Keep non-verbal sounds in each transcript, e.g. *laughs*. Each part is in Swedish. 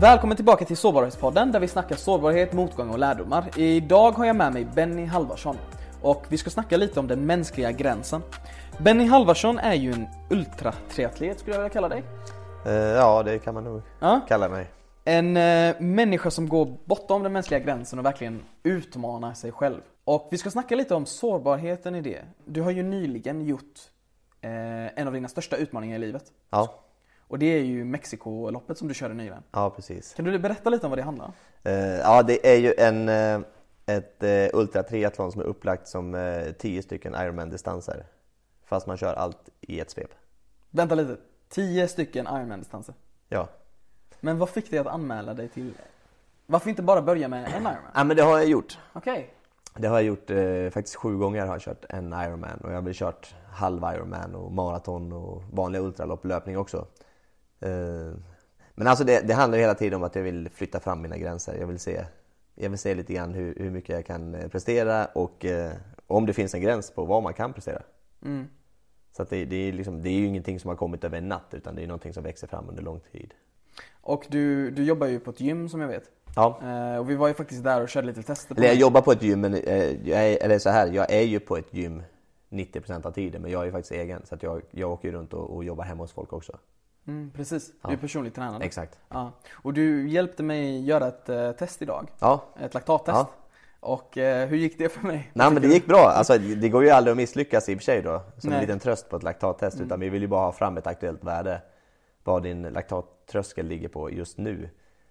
Välkommen tillbaka till Sårbarhetspodden där vi snackar sårbarhet, motgång och lärdomar. Idag har jag med mig Benny Halvarsson och vi ska snacka lite om den mänskliga gränsen. Benny Halvarsson är ju en ultratriatlet skulle jag vilja kalla dig. Eh, ja, det kan man nog Ja. kalla mig. En eh, människa som går bortom den mänskliga gränsen och verkligen utmanar sig själv. Och vi ska snacka lite om sårbarheten i det. Du har ju nyligen gjort eh, en av dina största utmaningar i livet. Ja, Och det är ju Mexikoloppet som du körde nyligen. ja precis. Kan du berätta lite om vad det handlar om? Eh, ja, det är ju en, eh, ett eh, ultratriathlon som är upplagt som eh, 10 stycken Ironman-distanser. Fast man kör allt i ett svep. Vänta lite. 10 stycken Ironman-distanser. Ja. Men vad fick dig att anmäla dig till... Varför inte bara börja med en Ironman? ja, men det har jag gjort. Okej. Det har jag gjort eh, faktiskt sju gånger har jag kört en Ironman och jag har väl kört halv Ironman och maraton och vanliga ultralopp, löpning också. Eh, men alltså det, det handlar hela tiden om att jag vill flytta fram mina gränser. Jag vill se, jag vill se lite grann hur, hur mycket jag kan eh, prestera och eh, om det finns en gräns på vad man kan prestera. Mm. Så det, det, är liksom, det är ju ingenting som har kommit över en natt utan det är någonting som växer fram under lång tid. Och du, du jobbar ju på ett gym som jag vet. Ja. Eh, och vi var ju faktiskt där och körde lite tester på Eller jag det. jobbar på ett gym, men eh, jag är, eller så här, jag är ju på ett gym 90% av tiden men jag är ju faktiskt egen så att jag, jag åker runt och, och jobbar hemma hos folk också. Mm, precis. Du är personlig tränare. Exakt. Ja. Och du hjälpte mig göra ett eh, test idag. Ja, Ett laktattest. Ja. Och eh, hur gick det för mig? Nej men det gick bra. Alltså, det går ju aldrig att misslyckas i och för sig då. Som Nej. en liten tröst på ett laktattest. Utan vi vill ju bara ha fram ett aktuellt värde. Vad din laktattröskel ligger på just nu.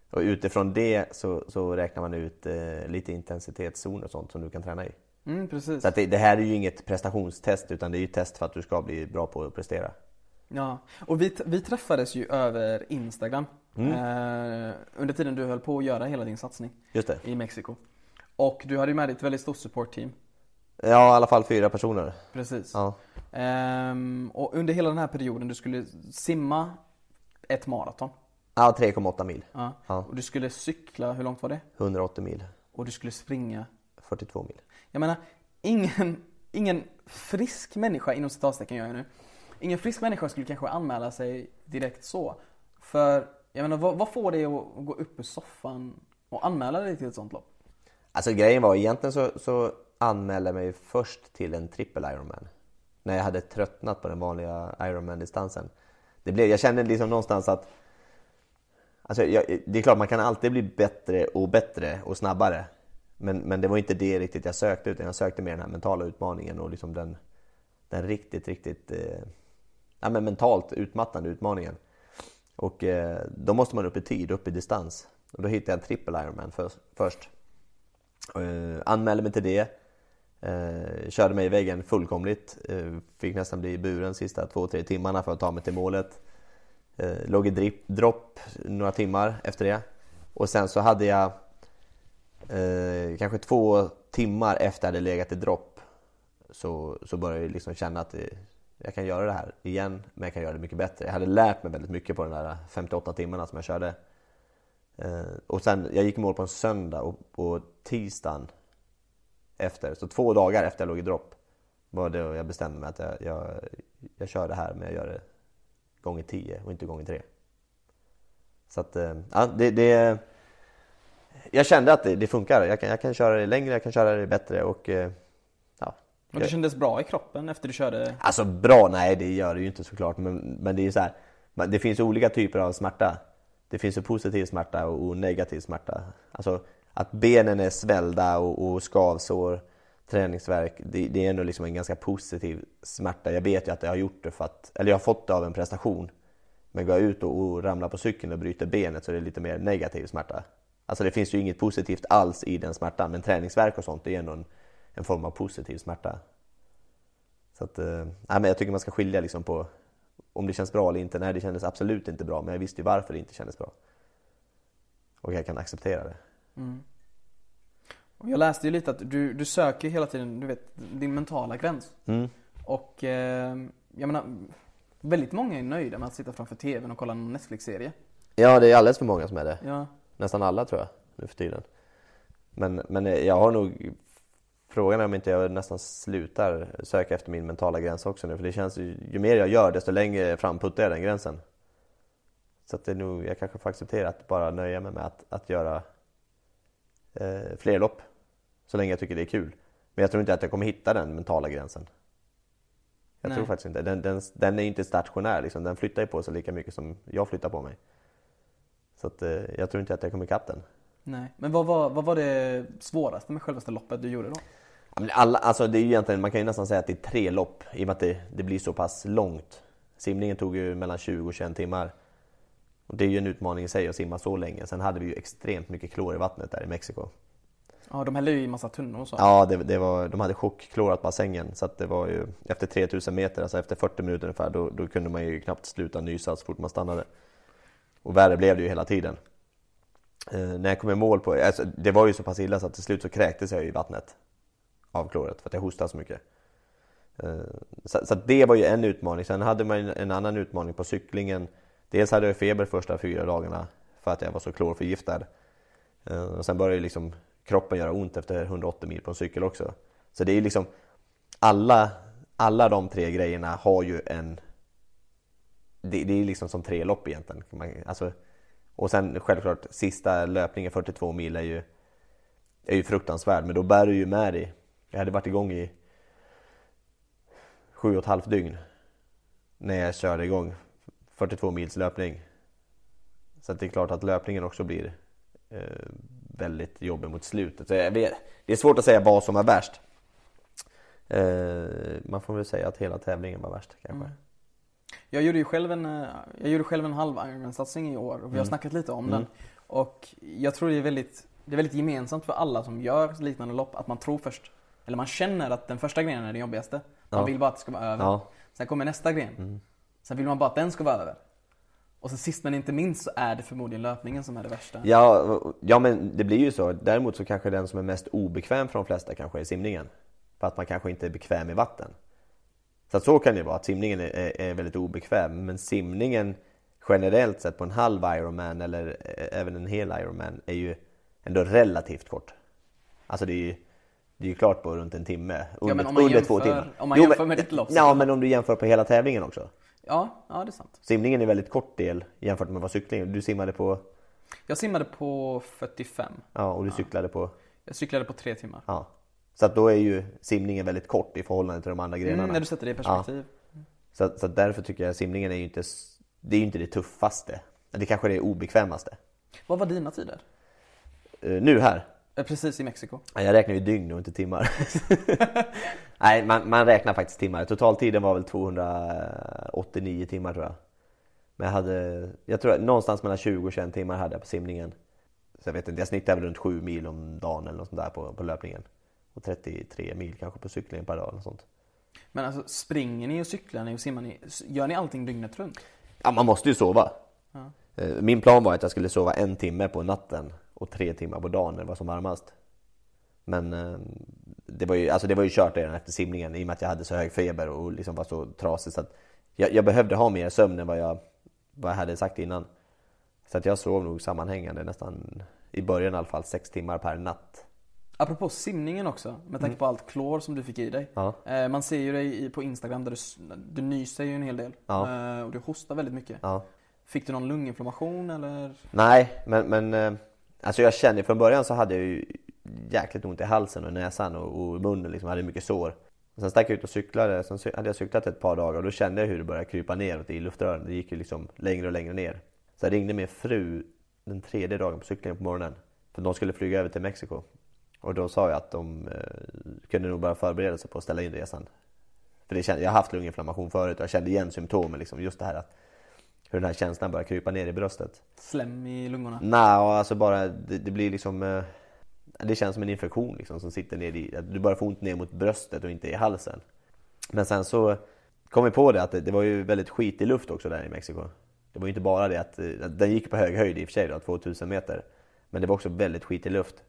Och utifrån det så, så räknar man ut eh, lite intensitetszoner och sånt som du kan träna i. Mm, precis. Så det, det här är ju inget prestationstest utan det är ju ett test för att du ska bli bra på att prestera. Ja, och vi, vi träffades ju över Instagram Mm. eh, under tiden du höll på att göra hela din satsning i Mexiko. Och du hade ju med dig ett väldigt stort supportteam. Ja, i alla fall fyra personer. Precis. Ja. Ehm, och under hela den här perioden, du skulle simma ett maraton. Ja, 3,8 mil. Ja. Ja. Och du skulle cykla, hur långt var det? 180 mil. Och du skulle springa. 42 mil. Jag menar, ingen, ingen frisk människa, inom citattecken gör jag nu. Ingen frisk människa skulle kanske anmäla sig direkt så. För, jag menar, vad, vad får dig att gå upp ur soffan och anmäla dig till ett sånt lopp? Alltså grejen var egentligen så, så anmälde jag mig först till en trippel Ironman. När jag hade tröttnat på den vanliga Ironman-distansen. Det blev, jag kände liksom någonstans att Alltså jag, det är klart man kan alltid bli bättre och bättre och snabbare. Men, men det var inte det riktigt jag sökte utan jag sökte mer den här mentala utmaningen och liksom den, den riktigt, riktigt eh, ja, men mentalt utmattande utmaningen. Och eh, då måste man upp i tid, upp i distans. Och då hittade jag en trippel Ironman för, först. Eh, anmälde mig till det. Eh, körde mig i väggen fullkomligt. Eh, fick nästan bli i buren sista två, tre timmarna för att ta mig till målet. Eh, låg i drip, dropp några timmar efter det. Och sen så hade jag eh, kanske två timmar efter jag hade legat i dropp så, så började jag liksom känna att det, jag kan göra det här igen, men jag kan göra det mycket bättre. Jag hade lärt mig väldigt mycket på de där 58 timmarna som jag körde. Eh, och sen, jag gick i mål på en söndag och på tisdagen efter, så två dagar efter jag låg i dropp var det jag bestämde mig att jag, jag, jag kör det här men jag gör det gånger 10 och inte gånger 3. Så att, eh, ja, det, det Jag kände att det, det funkar. Jag kan, jag kan köra det längre, jag kan köra det bättre och. Eh, och det kändes bra i kroppen efter du körde? Alltså bra, nej det gör det ju inte såklart men, men det är ju så här, det finns olika typer av smärta. Det finns ju positiv smärta och, och negativ smärta. Alltså att benen är svällda och, och skavsår, träningsverk, det, det är ändå liksom en ganska positiv smärta. Jag vet ju att jag har gjort det för att, eller jag har fått det av en prestation. Men går jag ut och, och ramlar på cykeln och bryter benet så är det lite mer negativ smärta. Alltså det finns ju inget positivt alls i den smärtan men träningsverk och sånt det är ändå en, en form av positiv smärta. Så att, eh, men jag tycker man ska skilja liksom på om det känns bra eller inte. Nej, det kändes absolut inte bra, men jag visste ju varför det inte kändes bra. Och jag kan acceptera det. Och jag läste ju lite att du, du söker hela tiden, du vet, din mentala gräns. Mm. Och eh, jag menar, väldigt många är nöjda med att sitta framför TVn och kolla en Netflix-serie. Ja, det är alldeles för många som är det. Ja. Nästan alla tror jag, nu för tiden. Men, men jag har nog Frågan är om inte jag nästan slutar söka efter min mentala gräns också nu. För det känns ju, ju mer jag gör desto längre fram puttar jag den gränsen. Så att det är nog, jag kanske får acceptera att bara nöja mig med att, att göra eh, fler lopp. Så länge jag tycker det är kul. Men jag tror inte att jag kommer hitta den mentala gränsen. Jag Nej. tror faktiskt inte. Den, den, den är inte stationär liksom. Den flyttar ju på sig lika mycket som jag flyttar på mig. Så att, eh, jag tror inte att jag kommer ikapp den. Nej. Men vad var, vad var det svåraste med självaste loppet du gjorde då? Alla, alltså det är ju egentligen, man kan ju nästan säga att det är tre lopp i och med att det, det blir så pass långt. Simningen tog ju mellan 20 och 21 timmar. Och det är ju en utmaning i sig att simma så länge. Sen hade vi ju extremt mycket klor i vattnet där i Mexiko. Ja, de hällde ju i massa tunnor och så. Ja, det, det var, de hade chockklorat bassängen så att det var ju efter 3000 meter, alltså efter 40 minuter ungefär, då, då kunde man ju knappt sluta nysa så fort man stannade. Och värre blev det ju hela tiden. Eh, när jag kom i mål på, alltså, det var ju så pass illa så att till slut så kräktes jag i vattnet av kloret för att jag hostade så mycket. Eh, så, så det var ju en utmaning. Sen hade man en, en annan utmaning på cyklingen. Dels hade jag feber första fyra dagarna för att jag var så klorförgiftad. Eh, och sen började ju liksom kroppen göra ont efter 180 mil på en cykel också. Så det är ju liksom alla, alla de tre grejerna har ju en... Det, det är liksom som tre lopp egentligen. Man, alltså, och sen självklart sista löpningen 42 mil är ju, är ju fruktansvärd men då bär du ju med dig. Jag hade varit igång i sju och ett halvt dygn när jag körde igång 42 mils löpning. Så att det är klart att löpningen också blir eh, väldigt jobbig mot slutet. Så jag vet, det är svårt att säga vad som var värst. Eh, man får väl säga att hela tävlingen var värst kanske. Mm. Jag gjorde ju själv en, eh, jag gjorde själv en halv Ironman-satsning i år och vi har Mm. snackat lite om Mm. den. Och jag tror det är väldigt, det är väldigt gemensamt för alla som gör liknande lopp att man tror först, eller man känner att den första grenen är den jobbigaste. Man Ja. vill bara att det ska vara över. Ja, Sen kommer nästa gren. Mm. Sen vill man bara att den ska vara över. Och sen sist men inte minst så är det förmodligen löpningen som är det värsta. ja, ja men det blir ju så. Däremot så kanske den som är mest obekväm för de flesta kanske är simningen. För att man kanske inte är bekväm i vatten. Så att så kan det vara, att simningen är, är, väldigt obekväm. Men simningen generellt sett på en halv Ironman eller eh, även en hel Ironman är ju ändå relativt kort. Alltså det är ju, det är ju klart på runt en timme. Under, men om man under två jämför- timmar. om man Jo, jämför med ditt lopp Ja, men om du jämför på hela tävlingen också. Ja, ja det är sant. Simningen är en väldigt kort del jämfört med vad cykling Du simmade på, Jag simmade på 45. ja, och du cyklade på, Jag cyklade på tre timmar. ja. Så att då är ju simningen väldigt kort i förhållande till de andra grenarna. Mm, när du sätter det i perspektiv. Så, att- så att därför tycker jag simningen är ju inte, det är ju inte det tuffaste. Det kanske är det obekvämaste. Vad var dina tider? Eh, nu här, Eh, Precis i Mexiko. Ja, Jag räknar ju dygn och inte timmar. *laughs* Nej, man, man räknar faktiskt timmar. Totaltiden var väl 289 timmar tror jag. Men jag hade, jag tror någonstans mellan 20 och 21 timmar hade jag på simningen. Så jag vet inte, jag snittade väl runt 7 mil om dagen eller något sånt där på, på löpningen. Och 33 mil kanske på cyklingen per dag eller sånt. Men alltså springer ni och cyklar ni och simmar ni? Gör ni allting dygnet runt? Ja, man måste ju sova. Ja. Eh, Min plan var att jag skulle sova en timme på natten och tre timmar på dagen när det var som varmast. Men eh, det var ju, alltså det var ju kört redan efter simningen i och med att jag hade så hög feber och liksom var så trasig så att jag, jag behövde ha mer sömn än vad jag, vad jag hade sagt innan. Så att jag sov nog sammanhängande nästan, i början i alla fall, sex timmar per natt. Apropå simningen också, med tanke på allt klor som du fick i dig. Ja, Eh, Man ser ju dig på Instagram där du, du nyser ju en hel del. Ja. Eh, Och du hostar väldigt mycket. ja. Fick du någon lunginflammation eller? Nej, men, men eh, alltså jag kände från början så hade jag ju jäkligt ont i halsen och näsan och, och munnen liksom, hade mycket sår. Sen stack jag ut och cyklade, sen hade jag cyklat ett par dagar och då kände jag hur det började krypa neråt i luftrören. Det gick ju liksom längre och längre ner. Så jag ringde min fru den tredje dagen på cyklingen på morgonen. För de skulle flyga över till Mexiko. Och då sa jag att de eh, kunde nog börja förbereda sig på att ställa in resan. För det kände, jag har haft lunginflammation förut och jag kände igen symptomen. Liksom, just det här att hur den här känslan börjar krypa ner i bröstet. Slem i lungorna? Nej, alltså bara det, det blir liksom eh, Det känns som en infektion liksom som sitter ner i Du börjar få ont ner mot bröstet och inte i halsen Men sen så kom vi på det att det, det var ju väldigt skit i luft också där i Mexiko Det var ju inte bara det att, eh, den gick på hög höjd i och för sig då, 2000 meter Men det var också väldigt skit i luft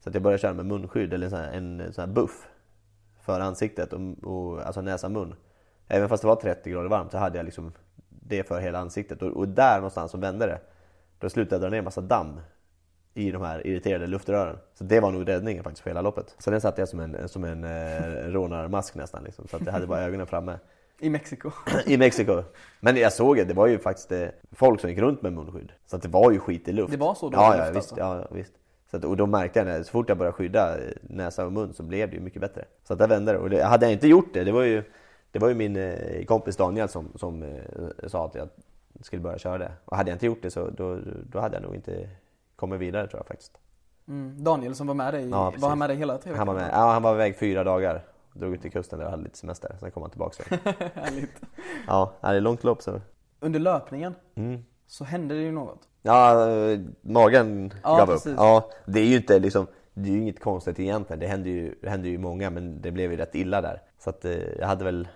Så att jag började köra med munskydd eller en sån här, en sån här buff För ansiktet och, och alltså näsa mun Även fast det var 30 grader varmt så hade jag liksom det för hela ansiktet och, och där någonstans så vände det då slutade jag dra ner en massa damm i de här irriterade luftrören. Så det var nog räddningen faktiskt för hela loppet. Så den satte jag som en, som en eh, rånarmask nästan liksom, så att jag hade bara ögonen framme. I Mexiko. *clears throat* I Mexiko. Men jag såg det, det var ju faktiskt eh, folk som gick runt med munskydd. Så att det var ju skit i luft. Det var så då? Ja, ja luft visst. alltså? Ja, visst. Så att, och då märkte jag när, så fort jag började skydda eh, näsa och mun så blev det ju mycket bättre. Så att där vände det. Och det, hade jag inte gjort det, det var ju, det var ju min eh, kompis Daniel som, som eh, sa att jag skulle börja köra det. Och hade jag inte gjort det så då, då hade jag nog inte kommit vidare tror jag faktiskt. Mm. Daniel som var med dig, Ja, var han med dig hela tre Han var med, ja, han var iväg fyra dagar. Drog ut till kusten där och hade lite semester. Sen kom han tillbaka. *laughs* Härligt. ja, det är långt lopp så. Under löpningen Mm. Så hände det ju något. Ja, eh, magen Ja, gav precis. upp. Ja, det är ju inte liksom, det är ju inget konstigt egentligen. Det händer ju, det händer ju många men det blev ju rätt illa där. Så att eh, jag hade väl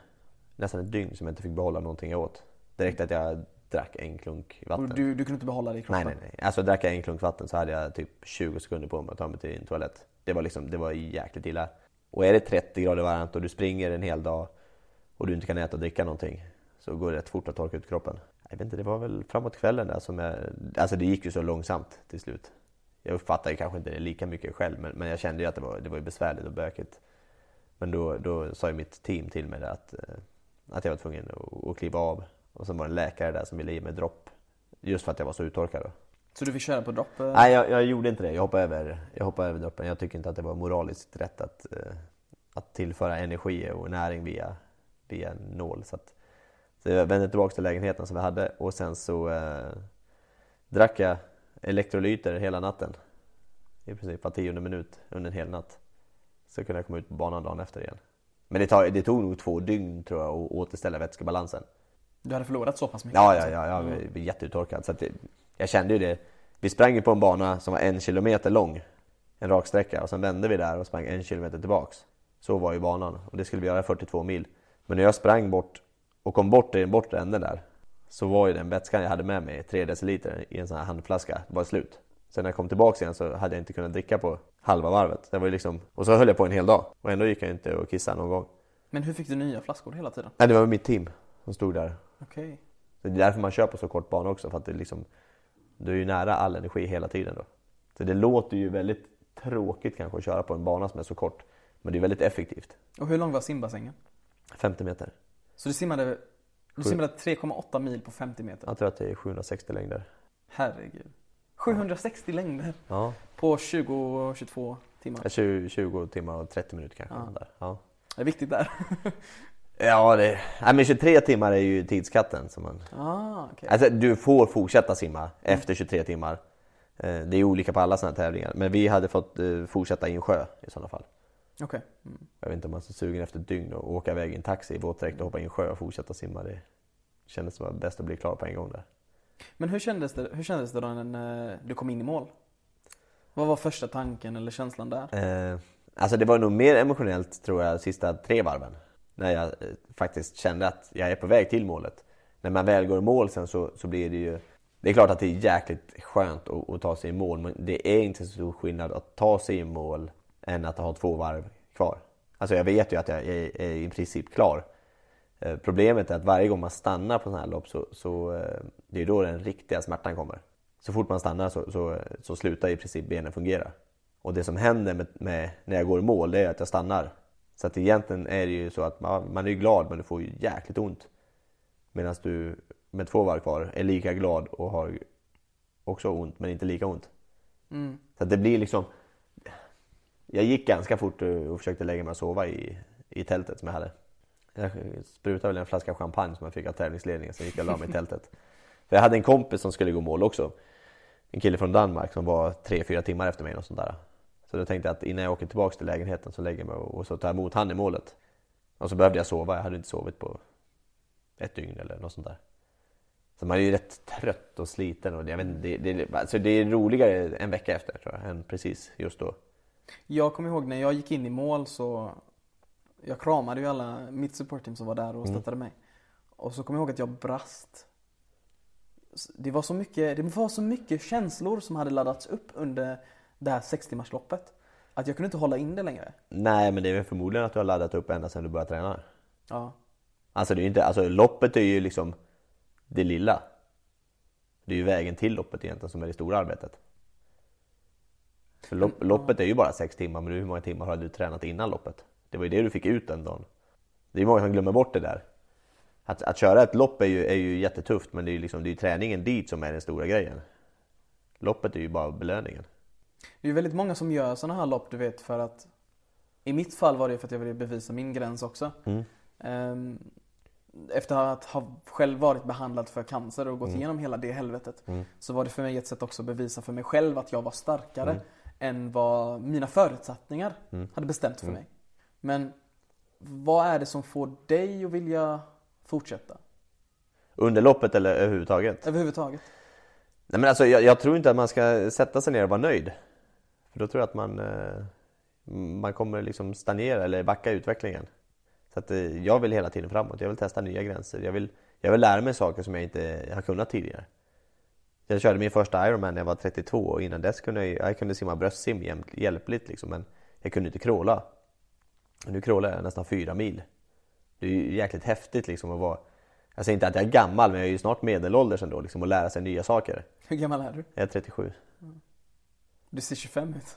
nästan ett dygn som jag inte fick behålla någonting jag åt. Räckte att jag drack en klunk vatten. Och du, du kunde inte behålla det i kroppen? nej, nej, nej. Alltså drack jag en klunk vatten så hade jag typ 20 sekunder på mig att ta mig till en toalett. Det var liksom, det var jäkligt illa. Och är det 30 grader varmt och du springer en hel dag och du inte kan äta och dricka någonting så går det rätt fort att torka ut kroppen. Jag vet inte, det var väl framåt kvällen där som jag... Alltså det gick ju så långsamt till slut. Jag uppfattade kanske inte det lika mycket själv men, men jag kände ju att det var, det var besvärligt och bökigt. Men då, då sa ju mitt team till mig att, eh, att jag var tvungen att, att kliva av. Och sen var det en läkare där som ville ge mig dropp. Just för att jag var så uttorkad. Då. Så du fick köra på dropp? Nej, jag, jag gjorde inte det. Jag hoppade över, jag hoppade över droppen. Jag tycker inte att det var moraliskt rätt att, eh, att tillföra energi och näring via, via en nål. Så, att, så jag vände tillbaka till lägenheten som vi hade och sen så eh, drack jag elektrolyter hela natten. I princip var tionde minut under en hel natt. Så kunde jag komma ut på banan dagen efter igen. Men det, tar, det tog nog två dygn tror jag att återställa vätskebalansen. Du hade förlorat så pass mycket? Ja, ja, ja, jag var jätteuttorkad. Så det, jag kände ju det. Vi sprang ju på en bana som var en kilometer lång. En rak sträcka och sen vände vi där och sprang en kilometer tillbaks. Så var ju banan och det skulle vi göra 42 mil. Men när jag sprang bort och kom bort i den bortre änden där så var ju den vätskan jag hade med mig, 3 deciliter i en sån här handflaska, var slut. Sen när jag kom tillbaks igen så hade jag inte kunnat dricka på halva varvet. Det var ju liksom, och så höll jag på en hel dag och ändå gick jag inte och kissa någon gång. Men hur fick du nya flaskor hela tiden? Nej, det var mitt team som stod där Okej. Så det är därför man kör på så kort bana också, för att det liksom, du är ju nära all energi hela tiden då. Så det låter ju väldigt tråkigt kanske att köra på en bana som är så kort, men det är väldigt effektivt. Och hur lång var simbassängen? 50 meter. Så du simmade, du Sju. simmade 3,8 mil på 50 meter? Jag tror att det är 760 längder. Herregud. 760 längder Ja, på 20-22 timmar. 20, 20 timmar och 30 minuter kanske. Ja. Där. Ja. Det är viktigt där. *laughs* Ja, det, nej, men 23 timmar är ju tidskatten. Som man, ah, okej. alltså, du får fortsätta simma efter 23 timmar. Eh, Det är olika på alla sådana här tävlingar. Men vi hade fått eh, fortsätta i en sjö i sådana fall. Okej. Mm. Jag vet inte om man är så sugen efter ett dygn och åka iväg i en taxi i våtdräkt och hoppa i en sjö och fortsätta simma. Det kändes som att det var bäst att bli klar på en gång där. Men hur kändes det, hur kändes det då när du kom in i mål? Vad var första tanken eller känslan där? Eh, alltså det var nog mer emotionellt tror jag sista tre varven. När jag eh, faktiskt kände att jag är på väg till målet. När man väl går i mål sen så, så blir det ju... Det är klart att det är jäkligt skönt att, att ta sig i mål men det är inte så stor skillnad att ta sig i mål än att ha två varv kvar. Alltså jag vet ju att jag är, är i princip klar. Eh, Problemet är att varje gång man stannar på sådana här lopp så, så eh, det är då den riktiga smärtan kommer. Så fort man stannar så, så, så slutar i princip benen fungera. Och det som händer med, med, när jag går i mål det är att jag stannar. Så att egentligen är det ju så att man, man är glad men du får ju jäkligt ont. Medan du med två varv kvar är lika glad och har också ont men inte lika ont. Mm. Så det blir liksom... Jag gick ganska fort och försökte lägga mig och sova i, i tältet som jag hade. Jag sprutade väl en flaska champagne som jag fick av tävlingsledningen, sen gick jag och la mig i tältet. *laughs* För jag hade en kompis som skulle gå mål också. En kille från Danmark som var 3-4 timmar efter mig och sånt där. Så då tänkte jag att innan jag åker tillbaka till lägenheten så lägger jag mig och så tar jag emot han i målet. Och så behövde jag sova, jag hade inte sovit på ett dygn eller något sånt där. Så man är ju rätt trött och sliten och jag vet inte, det, det, alltså det är roligare en vecka efter tror jag, än precis just då. Jag kommer ihåg när jag gick in i mål så Jag kramade ju alla mitt supportteam som var där och Mm. stöttade mig. Och så kommer jag ihåg att jag brast. Det var så mycket, det var så mycket känslor som hade laddats upp under det här 60-marsloppet. Att jag kunde inte hålla in det längre. Nej men det är väl förmodligen att du har laddat upp ända sedan du började träna. Ja. Alltså det är inte, alltså loppet är ju liksom det lilla. Det är ju vägen till loppet egentligen som är det stora arbetet. För lopp, loppet är ju bara sex timmar, men hur många timmar har du tränat innan loppet? Det var ju det du fick ut den dagen. Det är många som glömmer bort det där. Att, att köra ett lopp är ju, är ju jättetufft men det är ju liksom, det är träningen dit som är den stora grejen. Loppet är ju bara belöningen. Det är ju väldigt många som gör sådana här lopp du vet för att I mitt fall var det för att jag ville bevisa min gräns också. Mm. Ehm, efter att ha själv varit behandlad för cancer och gått Mm. igenom hela det helvetet Mm. så var det för mig ett sätt också att bevisa för mig själv att jag var starkare Mm. Än vad mina förutsättningar Mm. hade bestämt för Mm. mig. Men vad är det som får dig att vilja fortsätta? Under loppet eller överhuvudtaget? Överhuvudtaget? Nej men alltså jag, jag tror inte att man ska sätta sig ner och vara nöjd. För då tror jag att man, eh, man kommer liksom stagnera eller backa i utvecklingen. Så att eh, jag vill hela tiden framåt, jag vill testa nya gränser. Jag vill, jag vill lära mig saker som jag inte har kunnat tidigare. Jag körde min första Ironman när jag var 32 och innan dess kunde jag, jag kunde simma bröstsim hjälpligt liksom, men jag kunde inte kråla. Nu krålar jag nästan fyra mil. Det är ju jäkligt häftigt liksom att vara jag säger inte att jag är gammal men jag är ju snart medelålders ändå liksom och lära sig nya saker. Hur gammal är du? Jag är 37. Du ser 25 ut.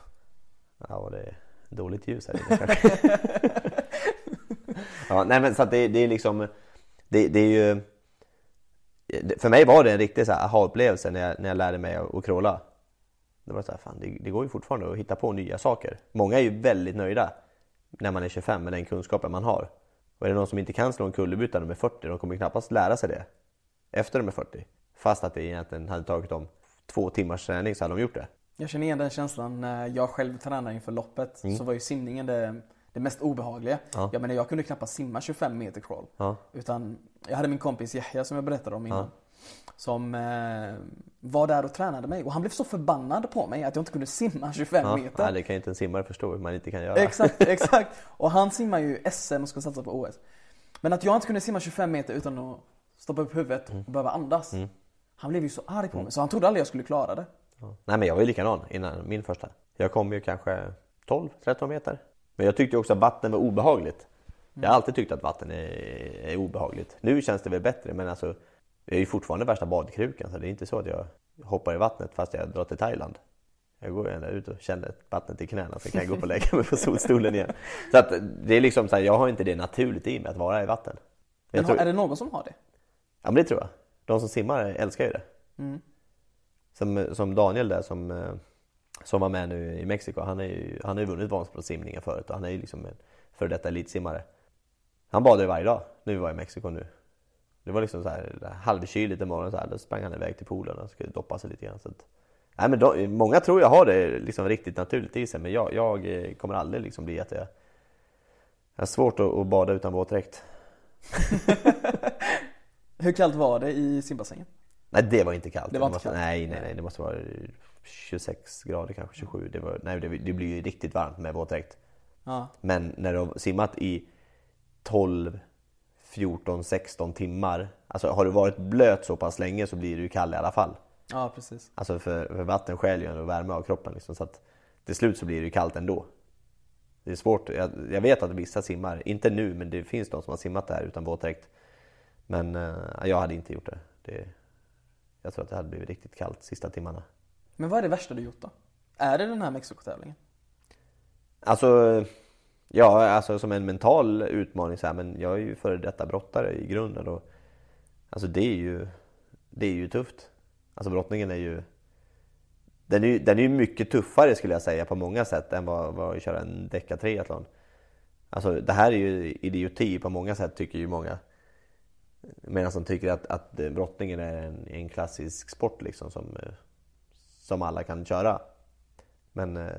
Ja, det är dåligt ljus här inne kanske. *laughs* ja, nej men så att det, det är liksom, det, det är ju för mig var det en riktig aha-upplevelse när jag, när jag lärde mig att, att crawla. Det var så här, fan det, det går ju fortfarande att hitta på nya saker. Många är ju väldigt nöjda när man är 25 med den kunskapen man har. Och är det någon som inte kan slå en kullerbytta när de är 40, de kommer knappast lära sig det efter de är 40. Fast att det egentligen hade tagit dem två timmars träning så hade de gjort det. Jag känner igen den känslan när jag själv tränar inför loppet. Så var ju simningen det, det mest obehagliga. Ja. Jag menar jag kunde knappast simma 25 meter crawl. Ja. Utan jag hade min kompis Yahya som jag berättade om innan. Ja. Som eh, var där och tränade mig. Och han blev så förbannad på mig att jag inte kunde simma 25 Ja, meter. nej, det kan ju inte en simmare förstå hur man inte kan göra. Exakt, *laughs* exakt. Och han simmar ju SM och ska satsa på OS. Men att jag inte kunde simma 25 meter utan att stoppa upp huvudet och behöva andas. Mm. Han blev ju så arg på mig så han trodde aldrig jag skulle klara det. Nej men jag var ju likadan innan min första. Jag kom ju kanske 12-13 meter. Men jag tyckte också att vatten var obehagligt. Jag har alltid tyckt att vatten är, är obehagligt. Nu känns det väl bättre men alltså jag är ju fortfarande värsta badkrukan så det är inte så att jag hoppar i vattnet fast jag drar till Thailand. Jag går ända ut och känner vattnet i knäna så kan jag gå upp och lägga mig på solstolen igen. *laughs* Så att det är liksom så här, jag har inte det naturligt i mig att vara i vatten. Men tror, är det någon som har det? Ja men det tror jag. De som simmar älskar ju det. Mm. Som, som Daniel där som, eh, som var med nu i Mexiko, han, är ju, han har ju vunnit Vansbrosimningen förut och han är ju liksom en före detta elitsimmare. Han badade varje dag när vi var i Mexiko nu. Det var liksom så här halvkyligt en morgon så här, då sprang han iväg till poolen och skulle doppa sig lite grann. Så att, nej, men de, många tror jag har det liksom riktigt naturligt i sig men jag, jag eh, kommer aldrig liksom bli att jag, jag har svårt att, att bada utan våtdräkt. *laughs* *laughs* Hur kallt var det i simbassängen? Nej det var inte kallt. Det var inte kallt. Nej, nej, nej, det måste vara 26 grader kanske 27. Det, var, nej, det, det blir ju riktigt varmt med våtdräkt. Ja. Men när du har simmat i 12, 14, 16 timmar. Alltså har du varit blöt så pass länge så blir du kall i alla fall. Ja, precis. Alltså för, för vatten stjäl ju ändå värme av kroppen liksom, så att till slut så blir det ju kallt ändå. Det är svårt. Jag, jag vet att vissa simmar, inte nu men det finns de som har simmat där utan våtdräkt. Men eh, jag hade inte gjort det. det. Jag tror att det hade blivit riktigt kallt sista timmarna. Men vad är det värsta du gjort då? Är det den här Mexikotävlingen? Alltså, ja, alltså som en mental utmaning så här, men jag är ju före detta brottare i grunden och alltså det är ju, det är ju tufft. Alltså brottningen är ju, den är ju den är mycket tuffare skulle jag säga på många sätt än vad, vad att köra en deckatriathlon. Alltså det här är ju idioti på många sätt tycker ju många. Medan de tycker att, att brottningen är en, en klassisk sport liksom som, eh, som alla kan köra. Men eh,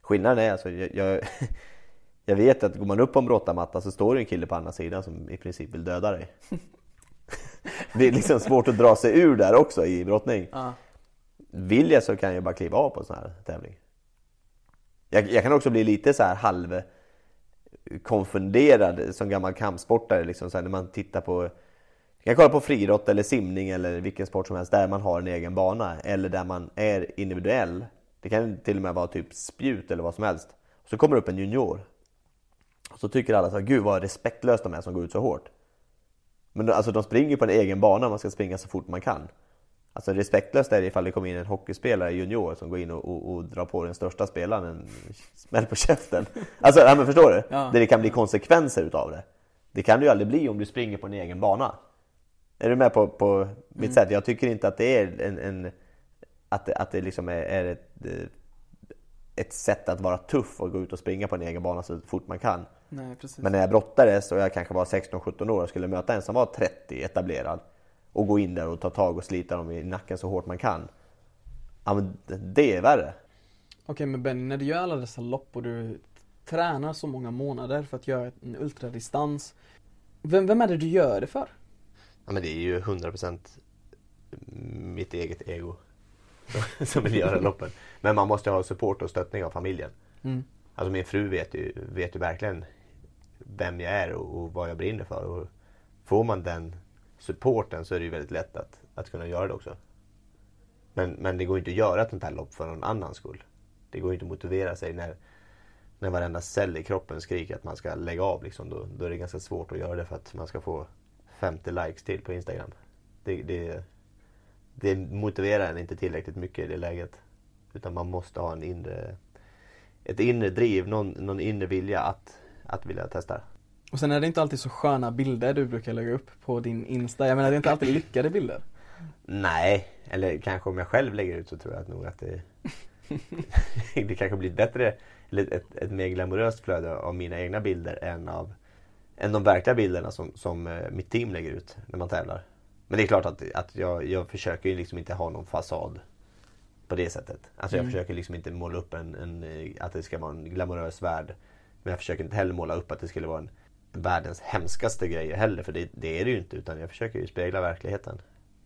skillnaden är alltså, jag, jag, *laughs* jag vet att går man upp på en brottarmatta så står det en kille på andra sidan som i princip vill döda dig. *laughs* Det är liksom svårt att dra sig ur där också i brottning. Ja. Vill jag så kan jag bara kliva av på en sån här tävling. Jag, jag kan också bli lite så här halv konfunderad som gammal kampsportare liksom så här, när man tittar på jag kan kolla på friidrott eller simning eller vilken sport som helst där man har en egen bana eller där man är individuell. Det kan till och med vara typ spjut eller vad som helst. Så kommer upp en junior. Och så tycker alla så här, gud vad respektlöst de är som går ut så hårt. Men alltså de springer på en egen bana, man ska springa så fort man kan. Alltså respektlöst är det ifall det kommer in en hockeyspelare junior som går in och, och, och drar på den största spelaren en smäll på käften. *laughs* Alltså, ja, men förstår du? Ja. Där det kan bli konsekvenser utav det. Det kan du ju aldrig bli om du springer på en egen bana. Är du med på, på mitt sätt? Jag tycker inte att det är en, en att, det, att det liksom är, är ett, ett sätt att vara tuff och gå ut och springa på en egen bana så fort man kan. Nej. Men när jag brottades och jag kanske var 16-17 år och skulle möta en som var 30 etablerad och gå in där och ta tag och slita dem i nacken så hårt man kan. Ja men det är värre. Okej men Benny, när du gör alla dessa lopp och du tränar så många månader för att göra en ultradistans. Vem, vem är det du gör det för? Ja men det är ju 100% mitt eget ego *laughs* som vill göra loppen. Men man måste ha support och stöttning av familjen. Mm. Alltså min fru vet ju, vet ju verkligen vem jag är och, och vad jag brinner för. Och får man den supporten så är det ju väldigt lätt att, att kunna göra det också. Men, men det går inte att göra ett sånt här lopp för någon annans skull. Det går inte att motivera sig när, när varenda cell i kroppen skriker att man ska lägga av. Liksom. Då, då är det ganska svårt att göra det för att man ska få 50 likes till på Instagram. Det, det, det motiverar en inte tillräckligt mycket i det läget. Utan man måste ha en inre, ett inre driv, någon, någon inre vilja att, att vilja testa. Och sen är det inte alltid så sköna bilder du brukar lägga upp på din Insta. Jag menar det är inte alltid lyckade bilder. Nej, eller kanske om jag själv lägger ut så tror jag nog att det, *laughs* *laughs* det kanske blir bättre, eller ett, ett mer glamoröst flöde av mina egna bilder än av än de verkliga bilderna som, som eh, mitt team lägger ut när man tävlar. Men det är klart att, att jag, jag försöker ju liksom inte ha någon fasad på det sättet. Alltså jag Mm. försöker liksom inte måla upp en, en, eh, att det ska vara en glamorös värld. Men jag försöker inte heller måla upp att det skulle vara en världens hemskaste grejer heller. För det, det är det ju inte. Utan jag försöker ju spegla verkligheten.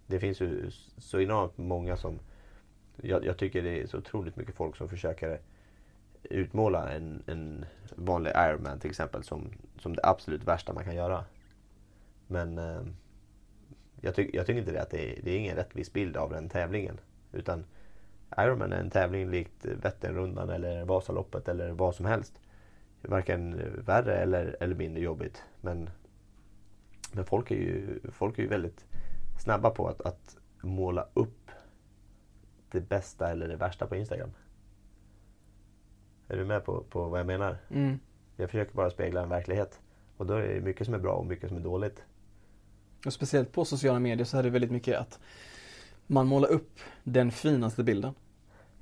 Det finns ju så enormt många som... Jag, jag tycker det är så otroligt mycket folk som försöker utmåla en, en vanlig Ironman till exempel som, som det absolut värsta man kan göra. Men eh, jag, tyck, jag tycker inte det att det är, det är ingen rättvis bild av den tävlingen. Utan Ironman är en tävling likt Vätternrundan eller Vasaloppet eller vad som helst. Varken värre eller, eller mindre jobbigt. Men, men folk, är ju, folk är ju väldigt snabba på att, att måla upp det bästa eller det värsta på Instagram. Är du med på, på vad jag menar? Mm. Jag försöker bara spegla en verklighet. Och då är det mycket som är bra och mycket som är dåligt. Och speciellt på sociala medier så är det väldigt mycket att man målar upp den finaste bilden.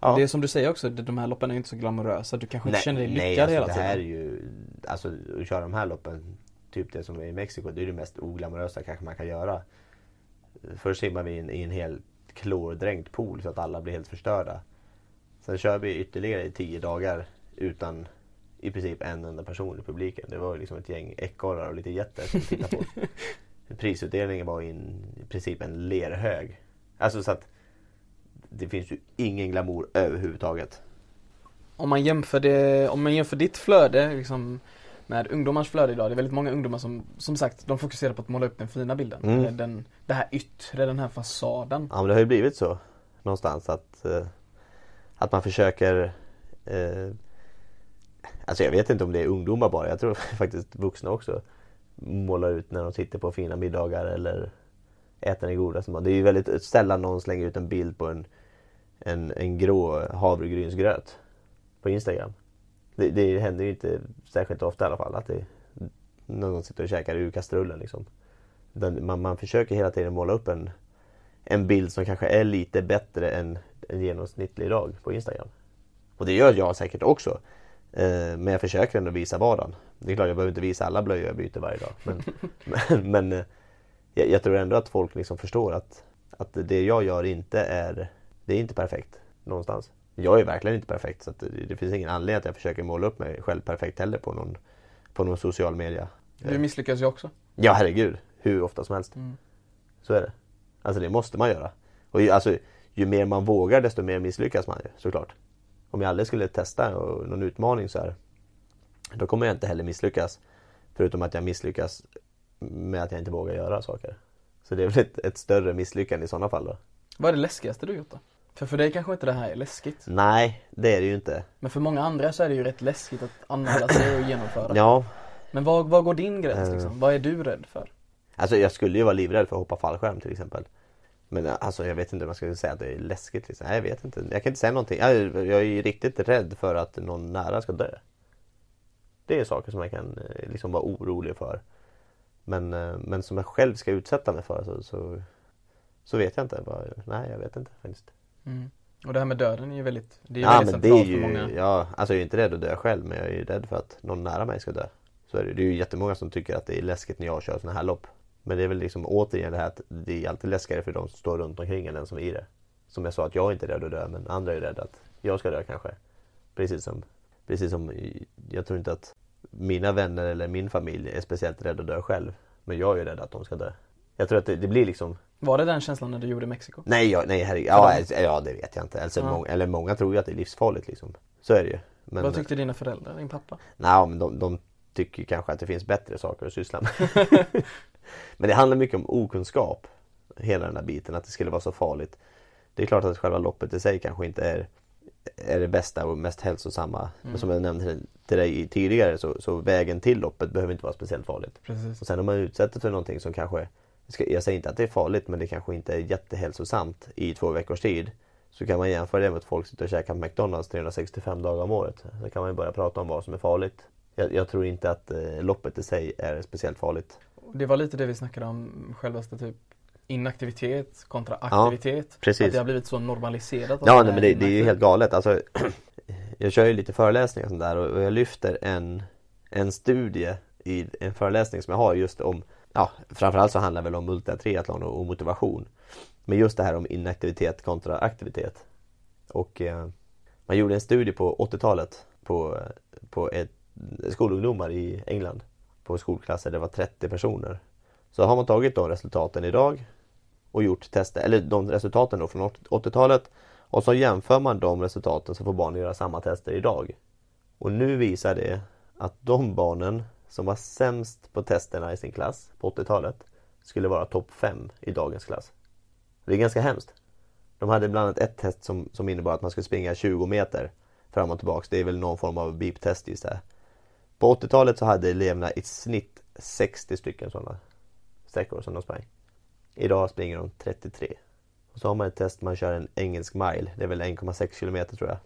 Ja. Det är som du säger också, de här loppen är inte så glamorösa. Du kanske inte känner dig lyckad nej, alltså, hela det tiden. här är ju, alltså att köra de här loppen, typ det som är i Mexiko, det är det mest oglamorösa kanske man kan göra. Först simmar vi i en, i en helt klordränkt pool så att alla blir helt förstörda. Sen kör vi ytterligare i tio dagar utan i princip en enda person i publiken. Det var liksom ett gäng ekorrar och lite getter som tittade på. *laughs* Prisutdelningen var i, en, i princip en lerhög. Alltså så att det finns ju ingen glamour överhuvudtaget. Om man jämför det, om man jämför ditt flöde liksom med ungdomars flöde idag. Det är väldigt många ungdomar som, som sagt, de fokuserar på att måla upp den fina bilden. Mm. Den, det här yttre, den här fasaden. Ja men det har ju blivit så någonstans att, eh, att man försöker eh, Alltså jag vet inte om det är ungdomar bara, jag tror *laughs* faktiskt vuxna också målar ut när de sitter på fina middagar eller äter den godaste mat. Det är ju väldigt sällan någon slänger ut en bild på en, en, en grå havregrynsgröt på Instagram. Det, det händer ju inte särskilt ofta i alla fall att det, någon sitter och käkar ur kastrullen liksom. Man, man försöker hela tiden måla upp en, en bild som kanske är lite bättre än en genomsnittlig dag på Instagram. Och det gör jag säkert också. Eh, men jag försöker ändå visa vardagen. Det är klart jag behöver inte visa alla blöjor jag byter varje dag. Men, *laughs* men, men eh, jag, jag tror ändå att folk liksom förstår att, att det jag gör inte är, det är inte perfekt någonstans. Jag är verkligen inte perfekt så det, det finns ingen anledning att jag försöker måla upp mig själv perfekt heller på någon, på någon social media. Du misslyckas ju också. Ja herregud, hur ofta som helst. Mm. Så är det. Alltså det måste man göra. Och ju, alltså, ju mer man vågar desto mer misslyckas man ju såklart. Om jag aldrig skulle testa någon utmaning så här. Då kommer jag inte heller misslyckas. Förutom att jag misslyckas med att jag inte vågar göra saker. Så det är väl ett, ett större misslyckande i sådana fall då. Vad är det läskigaste du gjort då? För för dig kanske inte det här är läskigt. Nej, det är det ju inte. Men för många andra så är det ju rätt läskigt att anmäla sig och genomföra. Ja, Men vad, vad går din gräns Eh. liksom? Vad är du rädd för? Alltså jag skulle ju vara livrädd för att hoppa fallskärm till exempel. Men alltså jag vet inte om jag skulle säga att det är läskigt. Liksom. Nej, jag vet inte. Jag kan inte säga någonting. Jag, jag är ju riktigt rädd för att någon nära ska dö. Det är saker som jag kan eh, liksom vara orolig för. Men, eh, men som jag själv ska utsätta mig för så, så, så vet jag inte. Bara, nej, jag vet inte faktiskt. Mm. Och det här med döden är ju väldigt, det är Ja väldigt men det centralt är ju, för många. ja, alltså jag är inte rädd att dö själv men jag är ju rädd för att någon nära mig ska dö. Så är det, det är ju jättemånga som tycker att det är läskigt när jag kör såna här lopp. Men det är väl liksom återigen det här att det är alltid läskigare för de som står runt omkring än den som är i det. Som jag sa att jag är inte rädd att dö men andra är rädda att jag ska dö kanske. Precis som, precis som jag tror inte att mina vänner eller min familj är speciellt rädda att dö själv. Men jag är ju rädd att de ska dö. Jag tror att det, det blir liksom Var det den känslan när du gjorde Mexiko? Nej, ja, nej herregud. Ja, ja, det vet jag inte. Alltså, Ja. många, eller många tror ju att det är livsfarligt liksom. Så är det ju. Men, Vad tyckte dina föräldrar, din pappa? nej, men de, de tycker kanske att det finns bättre saker att syssla med. *laughs* *laughs* men det handlar mycket om okunskap. Hela den här biten, att det skulle vara så farligt. Det är klart att själva loppet i sig kanske inte är, är det bästa och mest hälsosamma. Men som jag nämnde till dig tidigare så, så vägen till loppet behöver inte vara speciellt farligt. Precis. Och sen om man utsätter för någonting som kanske, jag säger inte att det är farligt men det kanske inte är jättehälsosamt i två veckors tid. Så kan man jämföra det med att folk sitter och käkar på McDonalds 365 dagar om året. Då kan man ju börja prata om vad som är farligt. Jag, jag tror inte att eh, loppet i sig är speciellt farligt. Det var lite det vi snackade om, självaste typ inaktivitet kontra aktivitet. precis. Att det har blivit så normaliserat. Ja nej, men det, det är ju helt galet. Alltså, jag kör ju lite föreläsningar och sånt där och och jag lyfter en, en studie i en föreläsning som jag har just om, ja framförallt så handlar det väl om ultratriathlon och, och motivation. Men just det här om inaktivitet kontra aktivitet. Och eh, man gjorde en studie på 80-talet på, på ett, skolungdomar i England. På skolklasser, det var 30 personer. Så har man tagit de resultaten idag och gjort tester, eller de resultaten då från 80-talet och så jämför man de resultaten så får barnen göra samma tester idag. Och nu visar det att de barnen som var sämst på testerna i sin klass på 80-talet skulle vara topp 5 i dagens klass. Det är ganska hemskt. De hade bland annat ett test som, som innebar att man skulle springa 20 meter fram och tillbaks. Det är väl någon form av beep-test just det. På 80-talet så hade eleverna i snitt 60 stycken sådana sträckor som de sprang. Idag springer de 33. Och så har man ett test, man kör en engelsk mile. Det är väl 1,6 kilometer tror jag.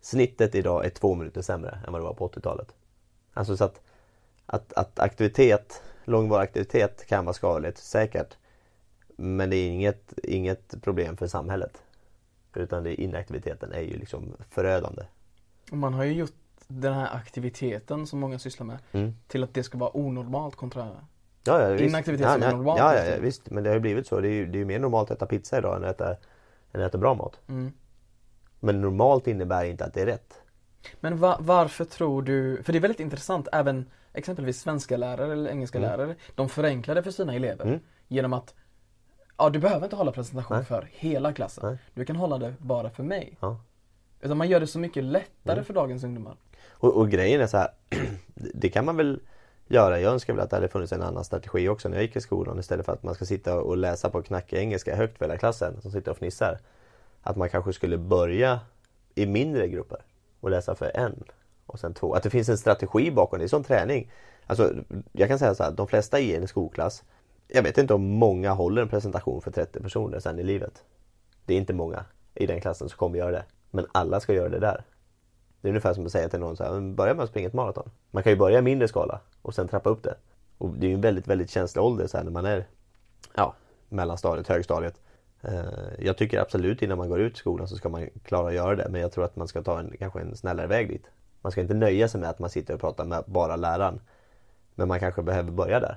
Snittet idag är två minuter sämre än vad det var på 80-talet. Alltså så att, att, att aktivitet, långvarig aktivitet kan vara skadligt, säkert. Men det är inget, inget problem för samhället. Utan det, inaktiviteten är ju liksom förödande. Man har ju gjort den här aktiviteten som många sysslar med Mm. till att det ska vara onormalt kontra Ja, ja. Inaktivitet ja, som är normalt, Ja, ja, visst. Men det har ju blivit så. Det är ju, det är mer normalt att äta pizza idag än att äta, än att äta bra mat. mm. Men normalt innebär inte att det är rätt. Men va- varför tror du, för det är väldigt intressant, även exempelvis svenska lärare eller engelska Mm. lärare, de förenklar det för sina elever Mm. genom att Ja, du behöver inte hålla presentation Nej. för hela klassen. Nej. Du kan hålla det bara för mig. Ja. Utan man gör det så mycket lättare Mm. för dagens ungdomar. Och, och grejen är så här, *clears throat* det kan man väl göra. Jag önskar väl att det hade funnits en annan strategi också när jag gick i skolan istället för att man ska sitta och läsa på knackig engelska högt för hela klassen som sitter och fnissar. Att man kanske skulle börja i mindre grupper och läsa för en och sen två. Att det finns en strategi bakom det, det är som träning. Alltså, jag kan säga så här, de flesta i en skolklass, jag vet inte om många håller en presentation för 30 personer sen i livet. Det är inte många i den klassen som kommer göra det. Men alla ska göra det där. Det är ungefär som att säga till någon så här, "Men börja med att springa ett maraton. Man kan ju börja i mindre skala och sen trappa upp det. Och det är ju en väldigt, väldigt känslig ålder så här, när man är ja, mellanstadiet, högstadiet. Eh, jag tycker absolut innan man går ut skolan så ska man klara att göra det men jag tror att man ska ta en, kanske en snällare väg dit. Man ska inte nöja sig med att man sitter och pratar med bara läraren. Men man kanske behöver börja där.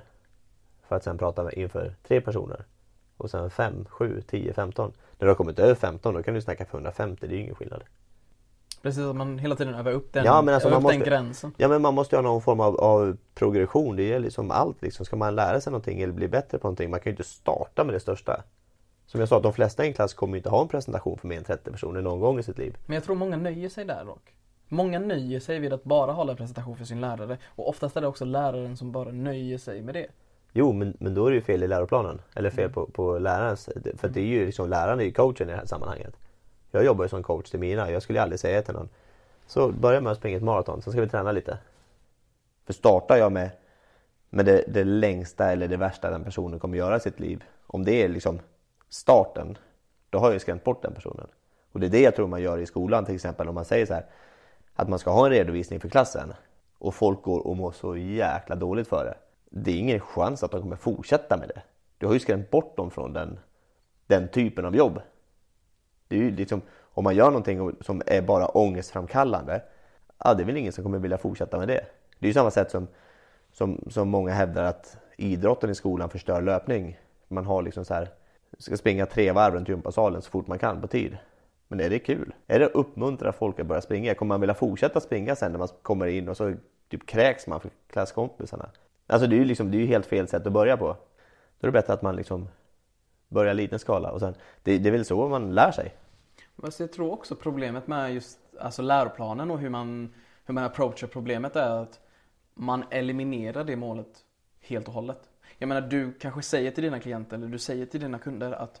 För att sen prata med, inför tre personer. Och sen fem, sju, tio, femton. När du har kommit över 15 då kan du snacka för 150, det är ju ingen skillnad. Precis att man hela tiden övar upp den, Ja, men alltså man måste- gränsen. Ja men man måste ju ha någon form av, av progression. Det gäller liksom allt liksom. Ska man lära sig någonting eller bli bättre på någonting, man kan ju inte starta med det största. Som jag sa, de flesta i en klass kommer ju inte ha en presentation för mer än 30 personer någon gång i sitt liv. Men jag tror många nöjer sig där dock. Många nöjer sig vid att bara hålla en presentation för sin lärare. Och oftast är det också läraren som bara nöjer sig med det. Jo, men, men då är det ju fel i läroplanen. Eller fel på, på lärarens. För det är ju liksom, läraren är ju coachen i det här sammanhanget. Jag jobbar ju som coach till mina. Jag skulle aldrig säga till någon. Så börja med att springa ett maraton, sen ska vi träna lite. För startar jag med, med det, det längsta eller det värsta den personen kommer göra i sitt liv. Om det är liksom starten, då har jag ju skrämt bort den personen. Och det är det jag tror man gör i skolan till exempel om man säger så här. Att man ska ha en redovisning för klassen. Och folk går och mår så jäkla dåligt för det. det är ingen chans att de kommer fortsätta med det. Du har ju skrämt bort dem från den, den typen av jobb. Det är ju liksom, om man gör någonting som är bara ångestframkallande, ja, det är väl ingen som kommer vilja fortsätta med det. Det är ju samma sätt som, som, som många hävdar att idrotten i skolan förstör löpning. Man har liksom så här, ska springa tre varv runt gympasalen så fort man kan på tid. Men är det kul? Är det att uppmuntra folk att börja springa? Kommer man vilja fortsätta springa sen när man kommer in och så typ kräks man för klasskompisarna? Alltså det är ju liksom, det är helt fel sätt att börja på. Då är det bättre att man liksom börjar liten skala och sen, det, det är väl så man lär sig. Jag tror också problemet med just alltså läroplanen och hur man, hur man approachar problemet är att man eliminerar det målet helt och hållet. Jag menar du kanske säger till dina klienter eller du säger till dina kunder att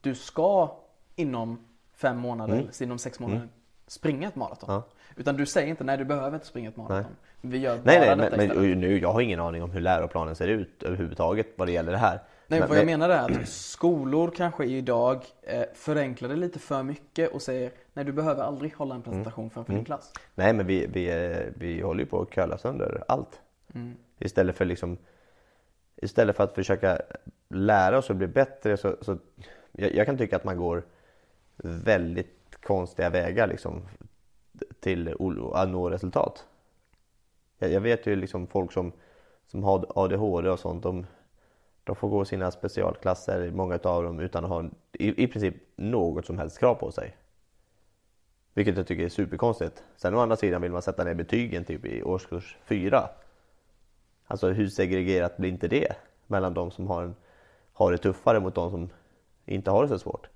du ska inom fem månader, mm. inom sex månader mm. springa ett maraton. Ja. Utan du säger inte nej du behöver inte springa ett maraton. Nej. Vi gör bara nej, nej, men, men nu, jag har ingen aning om hur läroplanen ser ut överhuvudtaget vad det gäller det här. Nej, men, vad jag menar är att skolor kanske idag eh, förenklar det lite för mycket och säger nej du behöver aldrig hålla en mm. presentation framför mm. din klass. Nej men vi, vi, eh, vi håller ju på att köla sönder allt. Mm. Istället för liksom Istället för att försöka lära oss att bli bättre så, så jag, jag kan tycka att man går väldigt konstiga vägar liksom till att nå resultat. Jag, jag vet ju liksom folk som, som har ADHD och sånt, de, de får gå sina specialklasser, många av dem utan att ha i, i princip något som helst krav på sig. Vilket jag tycker är superkonstigt. Sen å andra sidan vill man sätta ner betygen typ i årskurs 4. Alltså hur segregerat blir inte det? Mellan de som har, en, har det tuffare mot de som inte har det så svårt.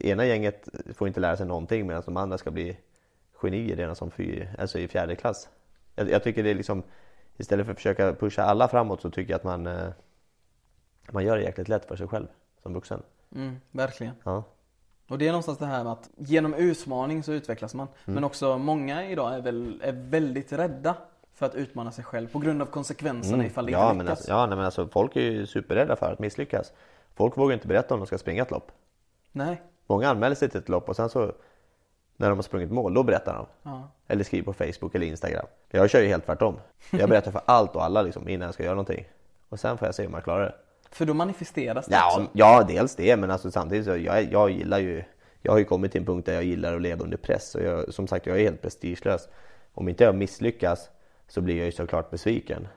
Ena gänget får inte lära sig någonting medan de andra ska bli genier redan som fyr, alltså i fjärde klass. Jag, jag, tycker det är liksom Istället för att försöka pusha alla framåt så tycker jag att man eh, Man gör det jäkligt lätt för sig själv som vuxen. Mm, verkligen. Ja. Och det är någonstans det här med att genom utmaning så utvecklas man. Mm. Men också många idag är, väl, är väldigt rädda för att utmana sig själv på grund av konsekvenserna mm. ifall det ja, inte lyckas. Men alltså, ja, men alltså folk är ju superrädda för att misslyckas. Folk vågar inte berätta om de ska springa ett lopp. Nej. Många anmäler sig till ett lopp och sen så när de har sprungit mål, då berättar de. Ja. Eller skriver på Facebook eller Instagram. Jag kör ju helt tvärtom. Jag berättar för allt och alla liksom, innan jag ska göra någonting. Och sen får jag se om jag klarar det. För då manifesteras det ja, också? Ja, dels det, men alltså samtidigt så jag, jag gillar ju jag har ju kommit till en punkt där jag gillar att leva under press och jag, som sagt jag är helt prestigelös. Om inte jag misslyckas så blir jag ju såklart besviken.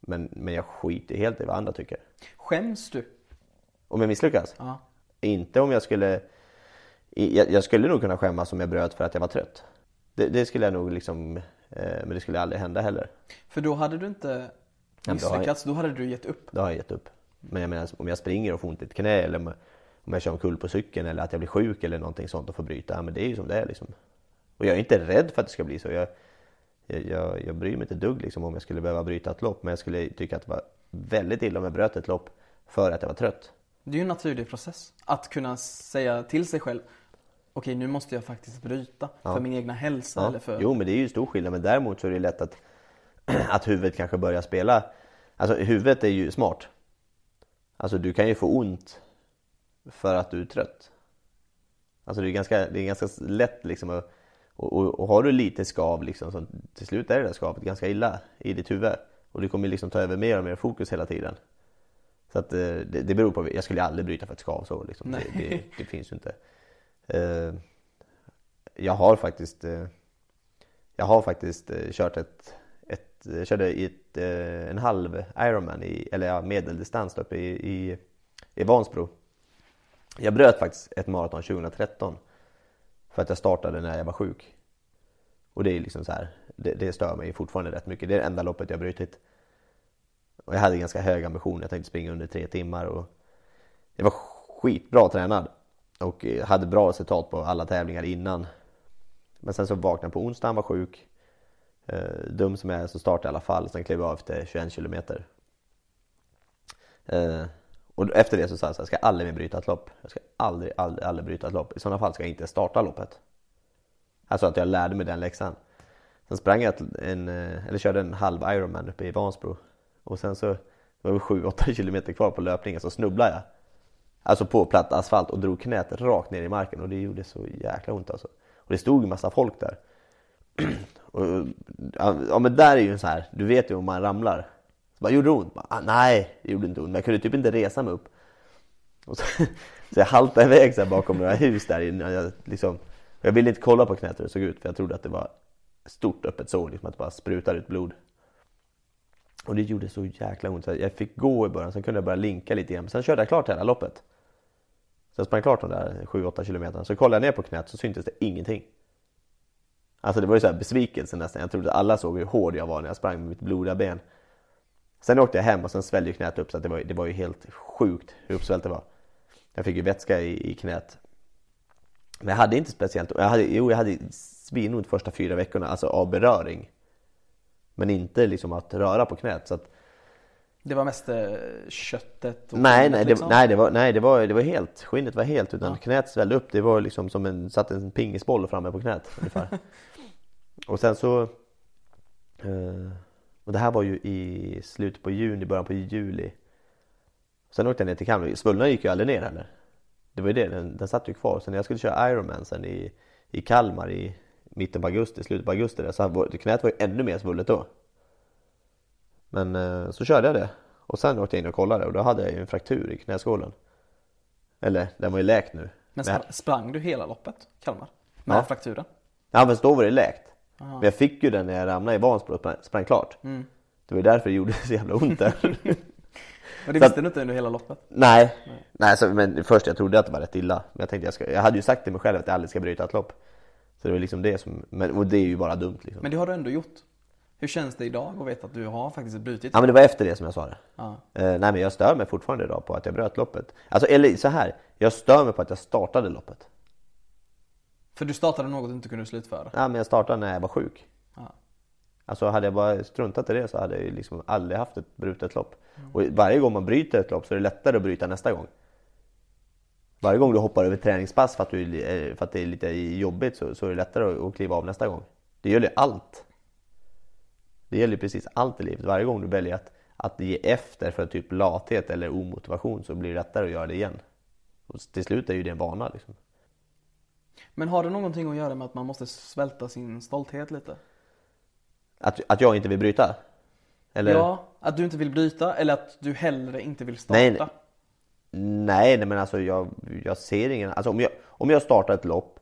Men, men jag skiter helt i vad andra tycker. Skäms du? Om jag misslyckas? Ja. Inte om jag skulle... Jag, jag, skulle nog kunna skämmas om jag bröt för att jag var trött. Det, det skulle jag nog liksom... Eh, men det skulle aldrig hända heller. För då hade du inte misslyckats, då, då hade du gett upp? Då har jag gett upp. Men jag menar om jag springer och får ont i ett knä eller om jag kör omkull på cykeln eller att jag blir sjuk eller någonting sånt och får bryta. Ja, men det är ju som det är liksom. Och jag är inte rädd för att det ska bli så. Jag, jag, jag bryr mig inte dugg liksom om jag skulle behöva bryta ett lopp men jag skulle tycka att det var väldigt illa om jag bröt ett lopp för att jag var trött. Det är ju en naturlig process att kunna säga till sig själv Okej nu måste jag faktiskt bryta ja. för min egna hälsa ja. eller för... Jo men det är ju stor skillnad men däremot så är det lätt att, *clears throat* att huvudet kanske börjar spela Alltså huvudet är ju smart Alltså du kan ju få ont för att du är trött Alltså det är ganska, det är ganska lätt liksom att och, och, och, har du lite skav liksom, så till slut är det där skavet ganska illa i ditt huvud. Och du kommer liksom ta över mer och mer fokus hela tiden. Så att eh, det, det beror på, jag skulle aldrig bryta för ett skavsår liksom. Det, det, det, finns ju inte. Eh, jag har faktiskt eh, Jag har faktiskt eh, kört ett, ett jag körde i ett, en halv Ironman, i, eller ja, medeldistans uppe i, i, i Vansbro. Jag bröt faktiskt ett maraton 2013 för att jag startade när jag var sjuk. Och det är liksom så här, det, det stör mig fortfarande rätt mycket. Det är det enda loppet jag brutit. Och jag hade ganska hög ambition, jag tänkte springa under tre timmar och jag var skitbra tränad. Och eh, hade bra resultat på alla tävlingar innan. Men sen så vaknade jag på onsdagen, var sjuk. Eh, dum som jag är så startade jag i alla fall, sen klev jag av efter 21 kilometer. Eh, och efter det så sa jag så här, jag ska aldrig mer bryta ett lopp. Jag ska aldrig, aldrig, aldrig bryta ett lopp. I sådana fall ska jag inte starta loppet. Alltså att jag lärde mig den läxan. Sen sprang jag en, eh, eller körde en halv Ironman uppe i Vansbro. Och sen så det var 7-8 kilometer kvar på löpningen så snubblade jag. Alltså på platt asfalt och drog knät rakt ner i marken och det gjorde så jäkla ont alltså. Och det stod en massa folk där. *clears throat* och, ja men där är ju så här, du vet ju om man ramlar Så bara, gjorde det ont? Bara, ah, nej, det gjorde inte ont. Men jag kunde typ inte resa mig upp. Och så, *laughs* så jag haltade iväg så här bakom några hus där innan jag liksom Jag ville inte kolla på knät hur det såg ut för jag trodde att det var stort öppet sår, liksom att det bara sprutade ut blod. Och det gjorde så jäkla ont. Så jag fick gå i början, sen kunde jag börja linka lite igen. Men sen körde jag klart hela loppet. Så jag sprang klart de där 7-8 kilometerna. Så kollade jag ner på knät så syntes det ingenting. Alltså det var ju så här besvikelse nästan. Jag trodde alla såg hur hård jag var när jag sprang med mitt blodiga ben. Sen åkte jag hem och sen svällde knät upp så det var, det var ju helt sjukt hur uppsvällt det var. Jag fick ju vätska i, i knät. Men jag hade inte speciellt, jag hade, jo jag hade svinont första fyra veckorna, alltså av beröring. Men inte liksom att röra på knät. Så att, det var mest eh, köttet och nej, nej, det, liksom. nej, det var, nej det, var, det var helt, skinnet var helt utan Ja. knät svällde upp. Det var liksom som en, satt en pingisboll framme på knät ungefär. *laughs* och sen så eh, Och det här var ju i slutet på juni, början på juli. Sen åkte jag ner till Kalmar. Svullnaden gick ju aldrig ner heller. Det var ju det, den, den satt ju kvar. Sen när jag skulle köra Ironman sen i, i Kalmar i mitten på augusti, slutet på augusti där, så knät var ju ännu mer svullet då. Men eh, så körde jag det. Och sen åkte jag in och kollade och då hade jag ju en fraktur i knäskålen. Eller den var ju läkt nu. Men Men- spr- sprang du hela loppet, Kalmar? Med Ja. frakturen? Ja men då var det läkt. Aha. Men jag fick ju den när jag ramlade i Vansbro och sprang, sprang klart. Mm. Det var ju därför det gjorde så jävla ont där. *laughs* Och det visste du inte under hela loppet? Nej, Nej så, men först jag trodde att det var rätt illa. Men jag tänkte jag, ska, jag hade ju sagt till mig själv att jag aldrig ska bryta ett lopp. Så det var liksom det som, men, och det är ju bara dumt liksom. Men det har du ändå gjort. Hur känns det idag att veta att du har faktiskt brutit? Ja men det var efter det som jag sa det. Ja. Eh, nej men jag stör mig fortfarande idag på att jag bröt loppet. Alltså eller så här, jag stör mig på att jag startade loppet. För du startade något du inte kunde slutföra? Ja men jag startade när jag var sjuk. Ja. Alltså hade jag bara struntat i det så hade jag ju liksom aldrig haft ett brutet lopp. Och varje gång man bryter ett lopp så är det lättare att bryta nästa gång. Varje gång du hoppar över träningspass för att, du, eh, för att det är lite jobbigt så, så är det lättare att, kliva av nästa gång. Det gäller allt. Det gäller precis allt i livet. Varje gång du väljer att, att ge efter för typ lathet eller omotivation så blir det lättare att göra det igen. Och till slut är ju det en vana liksom. Men har det någonting att göra med att man måste svälta sin stolthet lite? Att, att jag inte vill bryta? Eller? Ja, att du inte vill bryta eller att du hellre inte vill starta? Nej, nej. Nej, nej men alltså jag, jag ser ingen... Alltså om jag, om jag startar ett lopp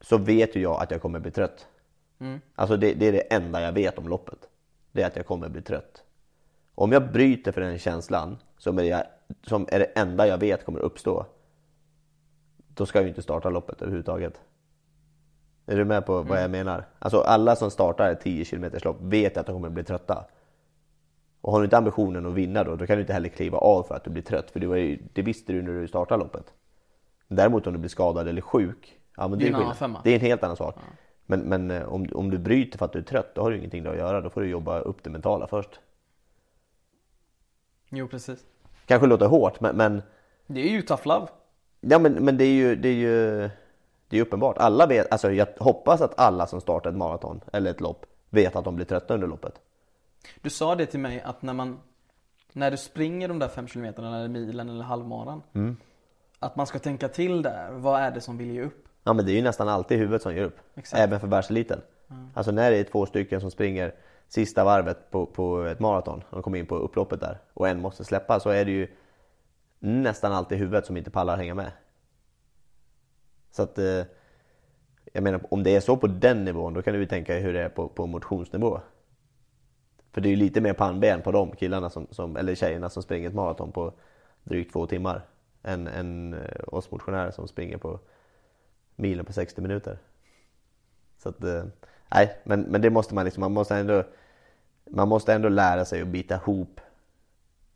så vet ju jag att jag kommer bli trött. Mm. Alltså det, det är det enda jag vet om loppet. Det är att jag kommer bli trött. Om jag bryter för den känslan som är, jag, som är det enda jag vet kommer uppstå. Då ska jag ju inte starta loppet överhuvudtaget. Är du med på vad jag menar? Alltså alla som startar ett 10 km lopp vet att de kommer bli trötta. Och har du inte ambitionen att vinna då, då kan du inte heller kliva av för att du blir trött. För det, det visste du när du startade loppet. Däremot om du blir skadad eller sjuk, ja men Det är en det är en helt annan sak. Men, men eh, om, om du bryter för att du är trött, då har du ingenting att göra. Då får du jobba upp det mentala först. Jo, precis. Kanske låter hårt, men, men, Det är ju tough love. ja, men, men det är ju, det är ju det är uppenbart. Alla vet, alltså jag hoppas att alla som startar ett maraton eller ett lopp vet att de blir trötta under loppet. Du sa det till mig att när man När du springer de där fem kilometerna eller milen eller halvmaran Mm. Att man ska tänka till där, vad är det som vill ge upp? Ja men det är ju nästan alltid huvudet som ger upp. Exakt. Även för världseliten. Alltså när det är två stycken som springer sista varvet på, på ett maraton, och de kommer in på upploppet där, och en måste släppa, så är det ju nästan alltid huvudet som inte pallar hänga med. Så att, eh, jag menar om det är så på den nivån, då kan du ju tänka hur det är på, på motionsnivå. För det är ju lite mer pannben på de killarna, som, som, eller tjejerna som springer ett maraton på drygt två timmar. Än, än eh, oss motionärer som springer på milen på 60 minuter. Så att, eh, nej, men, men det måste man liksom, man måste ändå man måste ändå lära sig att bita ihop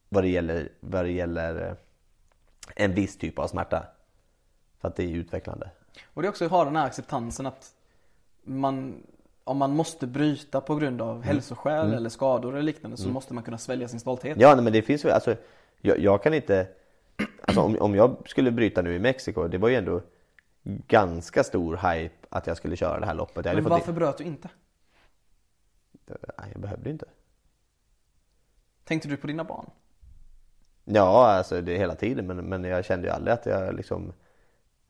vad det gäller, vad det gäller eh, en viss typ av smärta. För att det är utvecklande. Och det är också att ha den här acceptansen att man om man måste bryta på grund Mm. av hälsoskäl eller skador eller liknande så måste man kunna svälja sin stolthet. Ja, nej, men det finns ju, alltså, jag, jag kan inte, alltså om, om jag skulle bryta nu i Mexiko, det var ju ändå ganska stor hype att jag skulle köra det här loppet. Jag Men varför bröt du inte? Nej, jag behövde inte. Tänkte du på dina barn? Ja, alltså det är hela tiden, men, men jag kände ju aldrig att jag liksom,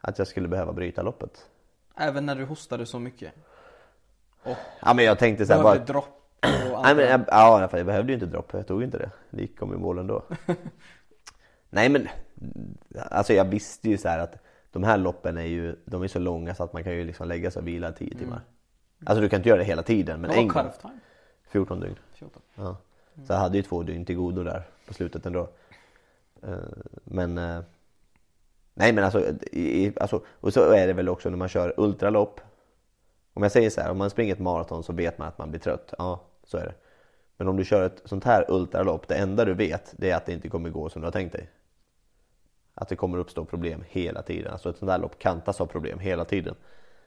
att jag skulle behöva bryta loppet. Även när du hostade så mycket? Och Ja, men jag tänkte så här, behövde bara, dropp och *clears throat* Nej, men, det jag, ja, jag behövde ju inte dropp, jag tog ju inte det. Det gick om i mål ändå. *laughs* Nej men, alltså jag visste ju så här att de här loppen är ju, de är så långa så att man kan ju liksom lägga sig och vila 10 timmar. Alltså du kan inte göra det hela tiden, men en gång. cutoff time? 14 dygn. 14. Ja. Så jag hade ju två dygn till godo där på slutet ändå. Eh, Men eh, Nej men alltså, i- alltså, och så är det väl också när man kör ultralopp. Om jag säger så här, om man springer ett maraton så vet man att man blir trött. Ja, så är det. Men om du kör ett sånt här ultralopp, det enda du vet det är att det inte kommer gå som du har tänkt dig. Att det kommer uppstå problem hela tiden. Alltså ett sånt här lopp kantas av problem hela tiden.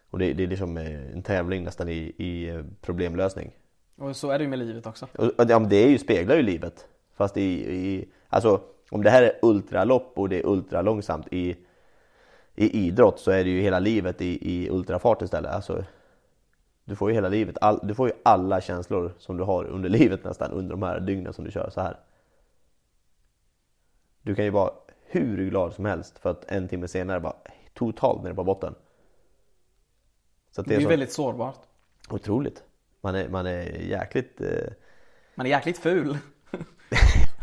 Och det, det är liksom eh, en tävling nästan i, i eh, problemlösning. Och så är det ju med livet också. Och, ja, men det är ju, speglar ju livet. Fast i, i, alltså om det här är ultralopp och det är ultralångsamt i, i idrott så är det ju hela livet i, i ultrafart istället. Alltså, du får ju hela livet, all, du får ju alla känslor som du har under *laughs* livet nästan under de här dygnen som du kör så här. Du kan ju vara hur glad som helst för att en timme senare bara totalt nere på botten. Så Det är det är så väldigt sårbart. otroligt. Man är, man är jäkligt eh, Man är jäkligt ful. *laughs*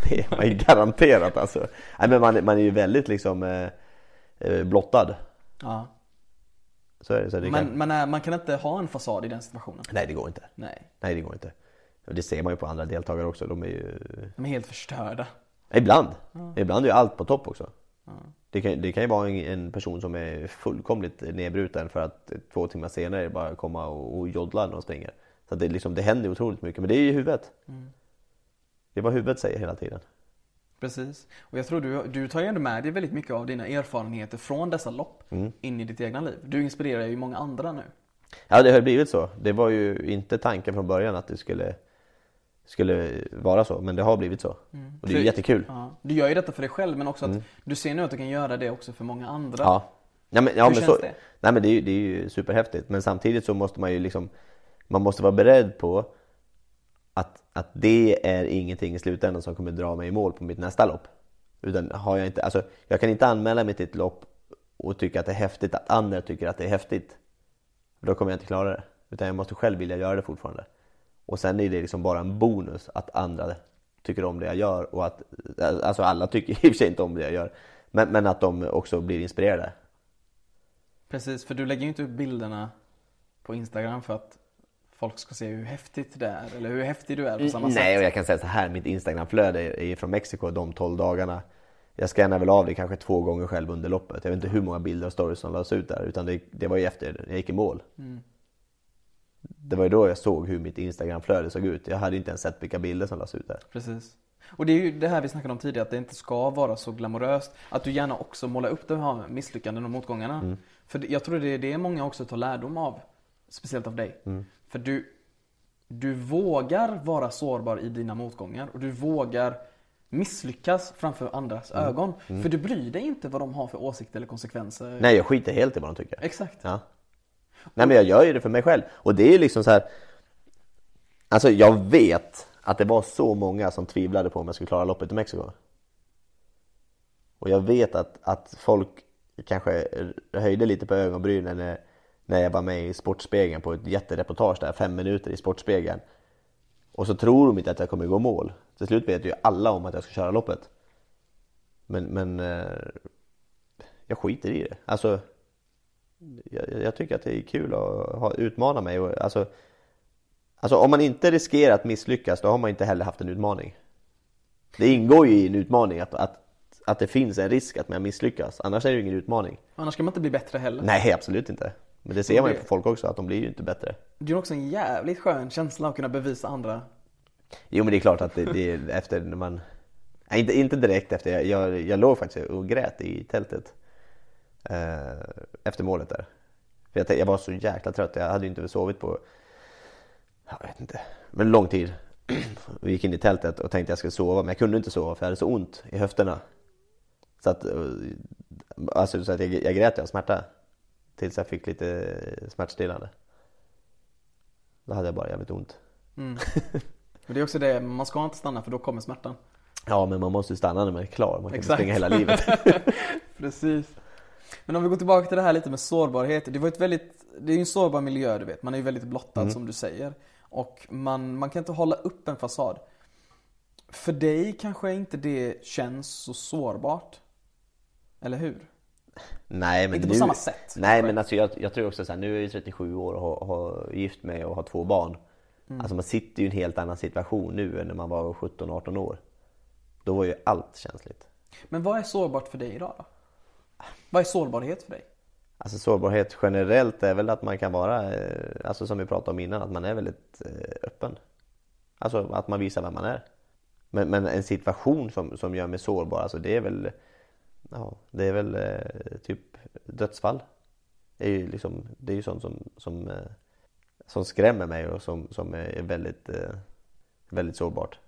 Det är man ju garanterat alltså. Nej, men man, man är ju väldigt liksom eh, eh, blottad. Ja. Så är det. Så det Men kan... man, är, man kan inte ha en fasad i den situationen. Nej det går inte. Nej. Nej det går inte. Det ser man ju på andra deltagare också. De är ju... De är helt förstörda. Ibland. Ibland är allt på topp också. Det, kan, det kan ju vara en, en person som är fullkomligt nedbruten för att två timmar senare bara komma och, och joddla när de springer. Så det, liksom, det händer otroligt mycket. Men det är ju huvudet. Det är vad huvudet säger hela tiden. Precis. Och jag tror du, du tar ju ändå med dig väldigt mycket av dina erfarenheter från dessa lopp Mm. in i ditt egna liv. Du inspirerar ju många andra nu. Ja det har blivit så. Det var ju inte tanken från början att det skulle, skulle vara så. Men det har blivit så. Och det är Mm. För- jättekul. Ja. Du gör ju detta för dig själv men också att du ser nu att du kan göra det också för många andra. Mm. Ja. Ja, men, ja, Hur men känns så, det? Nej men det är, ju, det är ju superhäftigt. Men samtidigt så måste man ju liksom Man måste vara beredd på att, att det är ingenting i slutändan som kommer dra mig i mål på mitt nästa lopp. Utan har jag inte, alltså jag kan inte anmäla mig till ett lopp och tycka att det är häftigt att andra tycker att det är häftigt. För då kommer jag inte klara det. Utan jag måste själv vilja göra det fortfarande. Och sen är det liksom bara en bonus att andra tycker om det jag gör och att, alltså alla tycker *laughs* i och för sig inte om det jag gör. Men, men att de också blir inspirerade. Precis, för du lägger ju inte upp bilderna på Instagram för att folk ska se hur häftigt det är eller hur häftig du är på samma Nej, sätt. och jag kan säga så här, mitt Instagramflöde är från Mexiko de 12 dagarna. Jag scannar väl av det kanske två gånger själv under loppet. Jag vet inte hur många bilder och stories som lades ut där, utan det, det var ju efter jag gick i mål. Mm. Det var ju då jag såg hur mitt Instagramflöde såg ut. Jag hade inte ens sett vilka bilder som lades ut där. Precis. Och det är ju det här vi snackade om tidigare, att det inte ska vara så glamoröst. Att du gärna också målar upp de här misslyckanden och motgångarna. Mm. För jag tror det är det många också tar lärdom av. Speciellt av dig. Mm. För du, du vågar vara sårbar i dina motgångar och du vågar misslyckas framför andras Mm. ögon. För du bryr dig inte vad de har för åsikter eller konsekvenser. Nej, jag skiter helt i vad de tycker. Exakt. Ja. Nej men jag gör ju det för mig själv. Och det är ju liksom så här. Alltså jag vet att det var så många som tvivlade på om jag skulle klara loppet i Mexiko. Och jag vet att, att folk kanske höjde lite på ögonbrynen när, när jag var med i Sportspegeln på ett jättereportage där, fem minuter i Sportspegeln. Och så tror de inte att jag kommer gå mål. Till slut vet ju alla om att jag ska köra loppet. Men, men eh, jag skiter i det. Alltså, jag, jag tycker att det är kul att ha, utmana mig. Och, alltså, alltså om man inte riskerar att misslyckas då har man inte heller haft en utmaning. Det ingår ju i en utmaning att, att, att det finns en risk att man misslyckas. Annars är det ju ingen utmaning. Annars kan man inte bli bättre heller. Nej, absolut inte. Men det ser man ju på folk också, att de blir ju inte bättre. Det är också en jävligt skön känsla att kunna bevisa andra. Jo men det är klart att det, det är efter när man... Nej, inte, inte direkt efter, jag, jag, jag låg faktiskt och grät i tältet. Eh, efter målet där. För jag, jag var så jäkla trött, jag hade ju inte sovit på... Jag vet inte, men lång tid. *clears throat* Och gick in i tältet och tänkte jag skulle sova, men jag kunde inte sova för jag hade så ont i höfterna. Så att, eh, alltså, så att jag, jag grät av smärta. Tills jag fick lite smärtstillande. Då hade jag bara jävligt ont. Mm. *laughs* Och det är också det, man ska inte stanna för då kommer smärtan. Ja men man måste ju stanna när man är klar, man kan inte Exakt. springa hela livet. *laughs* *laughs* Precis. Men om vi går tillbaka till det här lite med sårbarhet. Det var ett väldigt, det är ju en sårbar miljö du vet. Man är ju väldigt blottad Mm. som du säger. Och man, man kan inte hålla upp en fasad. För dig kanske inte det känns så sårbart. Eller hur? Nej men Inte nu, på samma sätt. Nej men alltså jag, jag tror också så här, nu är jag 37 år och har, har gift mig och har två barn. Mm. Alltså man sitter ju i en helt annan situation nu än när man var 17-18 år. Då var ju allt känsligt. Men vad är sårbart för dig idag då? Vad är sårbarhet för dig? Alltså sårbarhet generellt är väl att man kan vara, eh, alltså som vi pratade om innan, att man är väldigt eh, öppen. Alltså att man visar vem man är. Men, men en situation som, som gör mig sårbar, alltså det är väl, ja, det är väl eh, typ dödsfall. Det är ju liksom, det är ju sånt som, som, som skrämmer mig och som, som är väldigt, väldigt sårbart.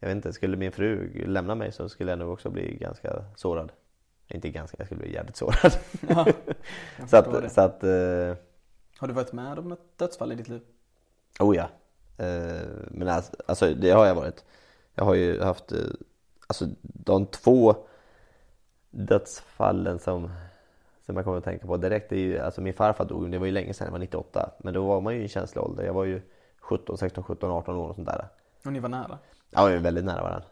Jag vet inte, skulle min fru lämna mig så skulle jag nog också bli ganska sårad. Inte ganska, jag skulle bli jävligt sårad. Ja, *laughs* så det. att, så att eh, Har du varit med om ett dödsfall i ditt liv? Oh ja. Eh, men alltså, alltså det har jag varit. Jag har ju haft, eh, alltså de två dödsfallen som, som jag kommer att tänka på direkt är ju, alltså min farfar dog, det var ju länge sedan, jag var 98. Men då var man ju i en känslig ålder. Jag var ju 17, 16, 17, 18 år och sånt där. Och ni var nära? Ja, vi var väldigt nära varandra.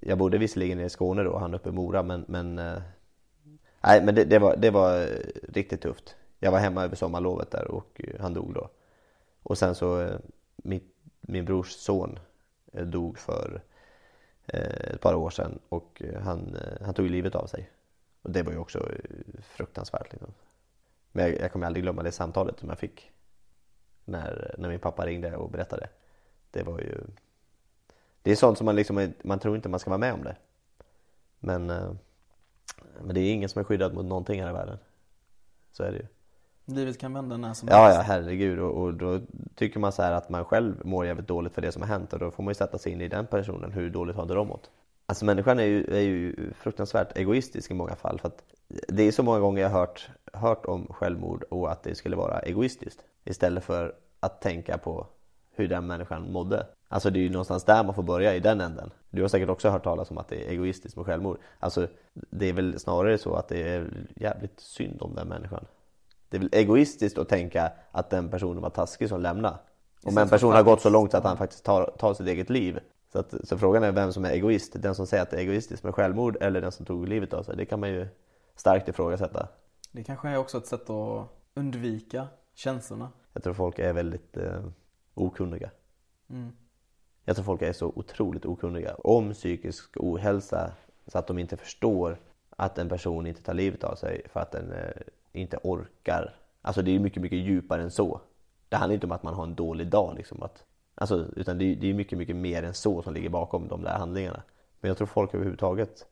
Jag bodde visserligen i Skåne då, han uppe i Mora, men, men eh, Nej, men det, det, var, det var eh, riktigt tufft. Jag var hemma över sommarlovet där och eh, han dog då. Och sen så, eh, min, min brors son dog för ett par år sedan och han, han tog livet av sig. Och det var ju också fruktansvärt liksom. Men jag, jag kommer aldrig glömma det samtalet som jag fick när, när min pappa ringde och berättade. Det var ju det är sånt som man liksom, man tror inte man ska vara med om det. Men, men det är ingen som är skyddad mot någonting här i världen. Så är det ju. Livet kan vända när som Ja, helst. ja, herregud. Och, och då tycker man så här att man själv mår jävligt dåligt för det som har hänt och då får man ju sätta sig in i den personen. Hur dåligt har inte de mått? Alltså människan är ju, är ju fruktansvärt egoistisk i många fall. För att det är så många gånger jag har hört, hört om självmord och att det skulle vara egoistiskt. Istället för att tänka på hur den människan mådde. Alltså det är ju någonstans där man får börja i den änden. Du har säkert också hört talas om att det är egoistiskt med självmord. Alltså det är väl snarare så att det är jävligt synd om den människan. Det är väl egoistiskt att tänka att den personen var taskig som lämnade. Om en person har gått så långt att han faktiskt tar, tar sitt eget liv. Så, att, så frågan är vem som är egoist. Den som säger att det är egoistiskt med självmord eller den som tog livet av sig. Det kan man ju starkt ifrågasätta. Det kanske är också ett sätt att undvika känslorna. Jag tror folk är väldigt eh, okunniga. Mm. Jag tror folk är så otroligt okunniga om psykisk ohälsa så att de inte förstår att en person inte tar livet av sig för att den eh, inte orkar. Alltså det är mycket, mycket djupare än så. Det handlar inte om att man har en dålig dag liksom. Att, alltså, utan det är, det är mycket, mycket mer än så som ligger bakom de där handlingarna. Men jag tror folk överhuvudtaget,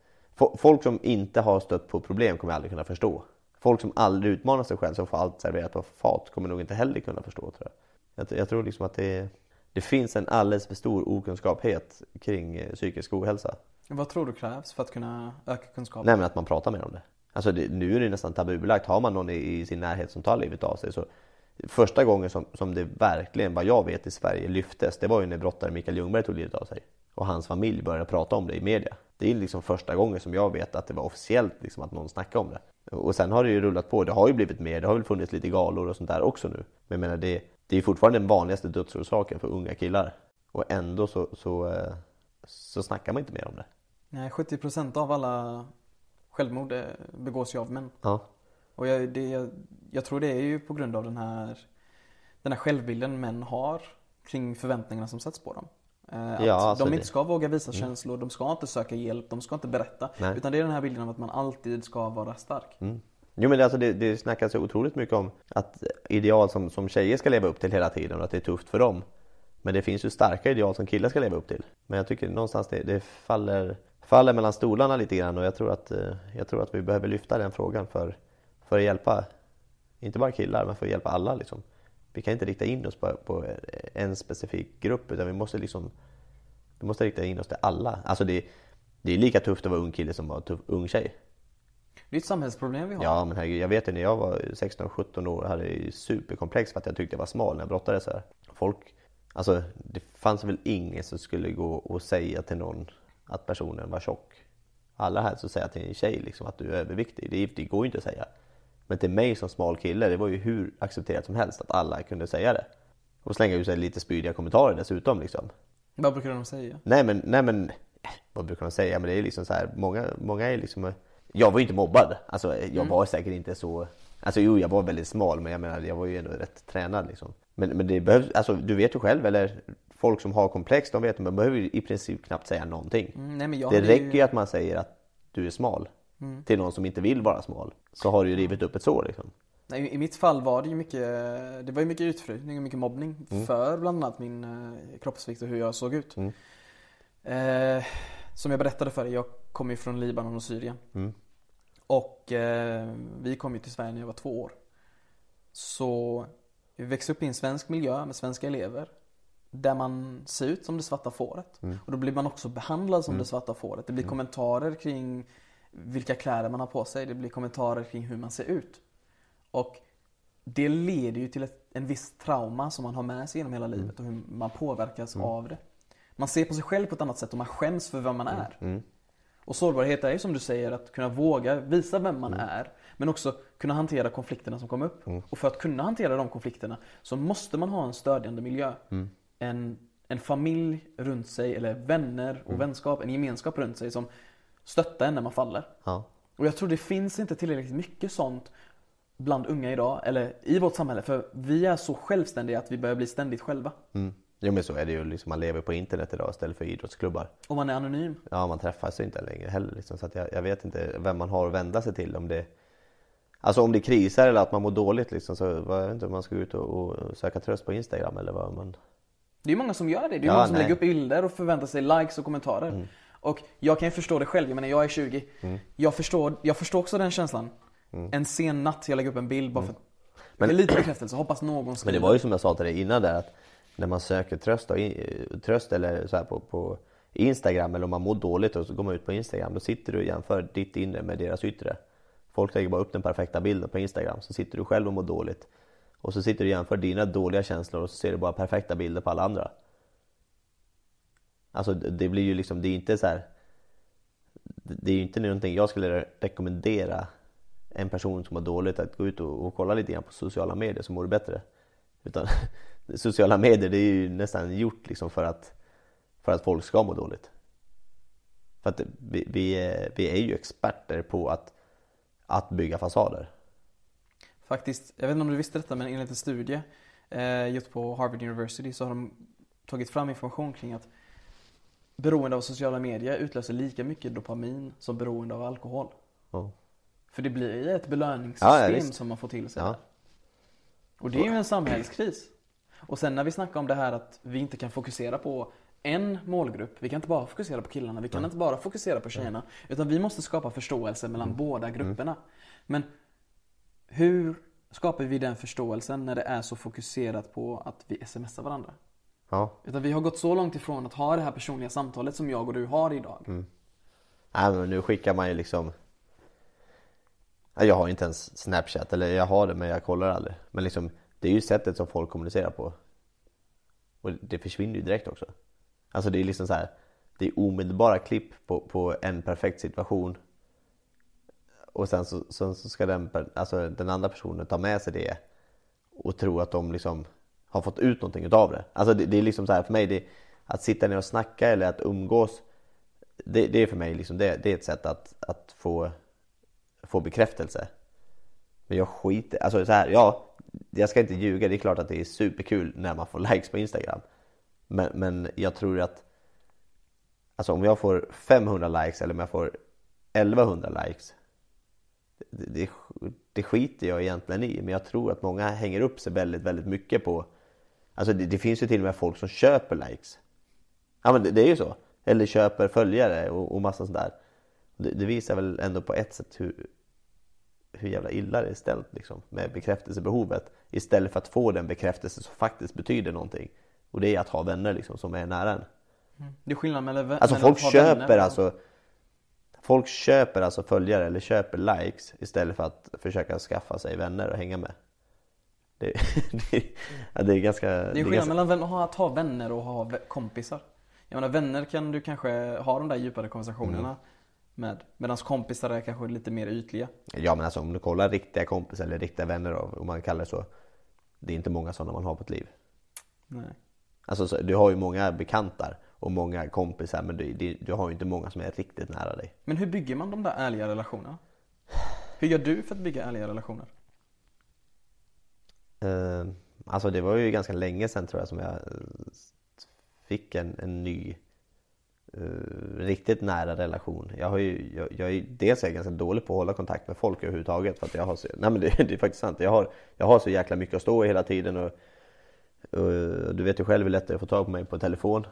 folk som inte har stött på problem kommer aldrig kunna förstå. Folk som aldrig utmanar sig själv, som får allt serverat på fat, kommer nog inte heller kunna förstå tror jag. Jag, jag tror liksom att det, är det finns en alldeles för stor okunskaphet kring eh, psykisk ohälsa. Vad tror du krävs för att kunna öka kunskapen? Nej men att man pratar mer om det. Alltså det, nu är det nästan tabubelagt. Har man någon i, i sin närhet som tar livet av sig så Första gången som, som det verkligen, vad jag vet i Sverige, lyftes det var ju när brottaren Mikael Ljungberg tog livet av sig. Och hans familj började prata om det i media. Det är liksom första gången som jag vet att det var officiellt liksom att någon snackade om det. Och sen har det ju rullat på. Det har ju blivit mer. Det har väl funnits lite galor och sånt där också nu. Men jag menar det, det är fortfarande den vanligaste dödsorsaken för unga killar. Och ändå så, så, eh, så snackar man inte mer om det. Nej, 70% av alla självmord eh, begås ju av män. Ja. Och jag, det, jag, jag tror det är ju på grund av den här, den här självbilden män har kring förväntningarna som sätts på dem. Eh, Att Ja, alltså de det- inte ska våga visa känslor, de ska inte söka hjälp, de ska inte berätta. Nej. Utan det är den här bilden av att man alltid ska vara stark. Mm. Jo men det, alltså det, det snackas ju otroligt mycket om att ideal som, som tjejer ska leva upp till hela tiden och att det är tufft för dem. Men det finns ju starka ideal som killar ska leva upp till. Men jag tycker någonstans det, det faller, faller mellan stolarna lite grann och jag tror, att, eh, jag tror att vi behöver lyfta den frågan för, för att hjälpa, inte bara killar, men för att hjälpa alla liksom. Vi kan inte rikta in oss på, på en specifik grupp utan vi måste liksom vi måste rikta in oss till alla. Alltså det, det är lika tufft att vara ung kille som att vara tuff, ung tjej. Det är ett samhällsproblem vi har. Ja men herregud, jag vet ju när jag var 16-17 år hade jag ju superkomplex för att jag tyckte jag var smal när jag brottades så här. Folk, alltså det fanns väl ingen som skulle gå och säga till någon att personen var tjock. Alla här så säger till en tjej liksom att du är överviktig, det, det går ju inte att säga. Men till mig som smal kille, det var ju hur accepterat som helst att alla kunde säga det. Och slänga ut sig lite spydiga kommentarer dessutom liksom. Vad brukar de säga? Nej men, nej men, eh, vad brukar man säga? Men det är liksom så här, många, många är liksom Jag var ju inte mobbad, alltså jag Mm. var säkert inte så Alltså jo, jag var väldigt smal men jag menar jag var ju ändå rätt tränad liksom. Men, men det behövs, alltså du vet ju själv eller folk som har komplex de vet att man behöver i princip knappt säga någonting. Mm, nej, men jag Det räcker ju att man säger att du är smal Mm. till någon som inte vill vara smal. Så har du ju rivit upp ett sår liksom. Nej, I mitt fall var det ju mycket, det var ju mycket utfrysning och mycket mobbning för bland annat min eh, kroppsvikt och hur jag såg ut. Mm. Eh, som jag berättade för dig, jag kommer ju från Libanon och Syrien. Mm. Och eh, vi kom ju till Sverige när jag var två år. Så vi växte upp i en svensk miljö med svenska elever. Där man ser ut som det svarta fåret. Och då blir man också behandlad som det svarta fåret. Det blir kommentarer kring vilka kläder man har på sig. Det blir kommentarer kring hur man ser ut. Och det leder ju till ett, en viss trauma som man har med sig genom hela livet och hur man påverkas av det. Man ser på sig själv på ett annat sätt och man skäms för vem man är. Och sårbarhet är ju som du säger att kunna våga visa vem man är. Men också kunna hantera konflikterna som kommer upp. Och för att kunna hantera de konflikterna så måste man ha en stödjande miljö. En, en familj runt sig, eller vänner och vänskap, en gemenskap runt sig som stöttar en när man faller. Ja. Och jag tror det finns inte tillräckligt mycket sånt bland unga idag, eller i vårt samhälle. För vi är så självständiga att vi börjar bli ständigt själva. Mm. Jo men så är det ju, liksom, man lever på internet idag istället för idrottsklubbar. Och man är anonym. Ja, man träffas ju inte längre heller liksom, så jag, jag vet inte vem man har att vända sig till om det Alltså om det krisar eller att man mår dåligt liksom, så vad- jag vet inte om man ska ut och, och söka tröst på Instagram eller vad man... Det är ju många som gör det. Det är ju Ja, många som nej. Mm. lägger upp bilder och förväntar sig likes och kommentarer. Och jag kan ju förstå det själv. Jag menar, jag är 20. Mm. Jag, förstår, jag förstår också den känslan. En sen natt, jag lägger upp en bild bara för att Men- Men, lite bekräftelse. Hoppas någon Men skriver. det var ju som jag sa till dig innan där att när man söker tröst, och, tröst eller så här på, på Instagram eller om man mår dåligt och så går man ut på Instagram då sitter du och jämför ditt inre med deras yttre. Folk lägger bara upp den perfekta bilden på Instagram så sitter du själv och mår dåligt. Och så sitter du och jämför dina dåliga känslor och så ser du bara perfekta bilder på alla andra. Alltså det blir ju liksom, det är inte så här. Det är ju inte någonting jag skulle rekommendera en person som mår dåligt att gå ut och, och kolla lite grann på sociala medier så mår du bättre. Utan *laughs* sociala medier det är ju nästan gjort liksom för att, för att folk ska må dåligt. För att vi, vi, är, vi är ju experter på att, att bygga fasader. Faktiskt, jag vet inte om du visste detta men enligt en studie eh, gjort på Harvard University så har de tagit fram information kring att beroende av sociala medier utlöser lika mycket dopamin som beroende av alkohol. Ja. För det blir ett Ja, ja, belöningssystem visst. som man får till sig. Ja. Och det är ju en samhällskris. Och sen när vi snackar om det här att vi inte kan fokusera på en målgrupp. Vi kan inte bara fokusera på killarna, vi kan inte bara fokusera på tjejerna. Utan vi måste skapa förståelse mellan Mm. båda grupperna. Men hur skapar vi den förståelsen när det är så fokuserat på att vi smsar varandra? Ja. Utan vi har gått så långt ifrån att ha det här personliga samtalet som jag och du har idag. Mm. Nej, men nu skickar man ju liksom Ja, Jag har inte ens Snapchat, eller jag har det men jag kollar aldrig. Men liksom, det är ju sättet som folk kommunicerar på. Och det försvinner ju direkt också. Alltså det är liksom så här. Det är omedelbara klipp på, på en perfekt situation. Och sen så, sen så ska den, alltså den andra personen ta med sig det och tro att de liksom har fått ut någonting utav det. Alltså det, det är liksom så här för mig, det, att sitta ner och snacka eller att umgås det, det är för mig liksom, det, det är ett sätt att, att få, få bekräftelse. Men jag skiter, alltså så här, ja, jag ska inte ljuga, det är klart att det är superkul när man får likes på Instagram. Men, men jag tror att, alltså om jag får 500 likes eller om jag får 1100 likes. Det, det, det skiter jag egentligen i, men jag tror att många hänger upp sig väldigt, väldigt mycket på, alltså det, det finns ju till och med folk som köper likes. Ja men det, det är ju så. Eller köper följare och, och massa sånt där. Det, det visar väl ändå på ett sätt hur, hur jävla illa det är ställt liksom, med bekräftelsebehovet. Istället för att få den bekräftelse som faktiskt betyder någonting. Och det är att ha vänner liksom, som är nära en. Det är skillnad mellan Alltså mellan folk att ha köper vänner alltså Folk köper alltså följare eller köper likes istället för att försöka skaffa sig vänner och hänga med. Det, *laughs* det, ja, det är ganska... Det är skillnad ganska, mellan att ha vänner och ha kompisar. Jag menar vänner kan du kanske ha de där djupare konversationerna Mm. Med. Medan kompisar är kanske lite mer ytliga. Ja men alltså om du kollar riktiga kompisar eller riktiga vänner om man kallar det så. Det är inte många sådana man har på ett liv. Nej. Alltså så, du har ju många bekantar och många kompisar men du, du, du har ju inte många som är riktigt nära dig. Men hur bygger man de där ärliga relationerna? Hur gör du för att bygga ärliga relationer? Eh, alltså det var ju ganska länge sedan tror jag som jag fick en, en ny uh, riktigt nära relation. Jag har ju, jag, jag är, dels är jag ganska dålig på att hålla kontakt med folk överhuvudtaget för att jag har så, nej men det, *laughs* det är faktiskt sant. Jag har, jag har så jäkla mycket att stå i hela tiden och, och du vet ju själv hur lätt det är att få tag på mig på telefon.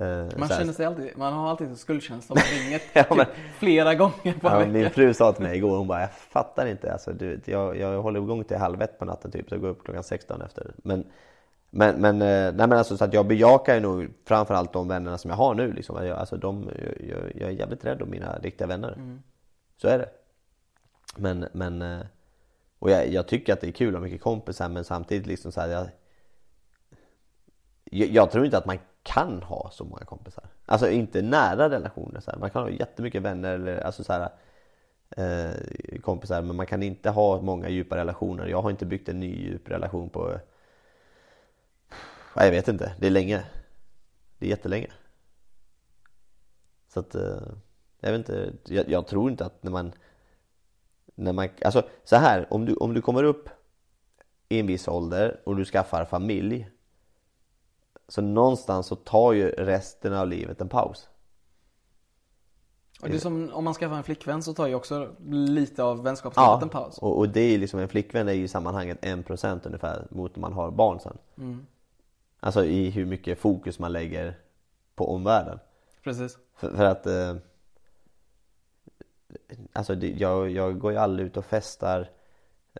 Uh, man känner sig alltid, man har alltid en skuldkänsla om man ringer *laughs* ja, men, typ flera gånger på ja. Min fru sa till mig igår, hon bara jag fattar inte. Alltså, du, jag, jag håller igång till halv ett på natten typ, så jag går upp klockan 16 efter. Men, men, men, nej, men alltså, så att jag bejakar ju nog framförallt de vännerna som jag har nu. Liksom. Jag, alltså, de, jag, jag är jävligt rädd om mina riktiga vänner. Mm. Så är det. Men, men och jag, jag, tycker att det är kul att ha mycket kompisar men samtidigt liksom så här, jag, jag, jag, tror inte att man kan ha så många kompisar. Alltså inte nära relationer. Så här. Man kan ha jättemycket vänner eller alltså så här, eh, kompisar men man kan inte ha många djupa relationer. Jag har inte byggt en ny djup relation på jag vet inte, det är länge. Det är jättelänge. Så att, eh, jag vet inte, jag, jag, tror inte att när man, när man, alltså så här, om du, om du kommer upp i en viss ålder och du skaffar familj. Så någonstans så tar ju resten av livet en paus. Och det är som om man skaffar en flickvän så tar ju också lite av vänskapslivet ja, en paus. Och, och det är liksom en flickvän är ju i sammanhanget 1% ungefär mot när man har barn sen. Mm. Alltså i hur mycket fokus man lägger på omvärlden. Precis. För, för att eh, Alltså det, jag, jag går ju aldrig ut och festar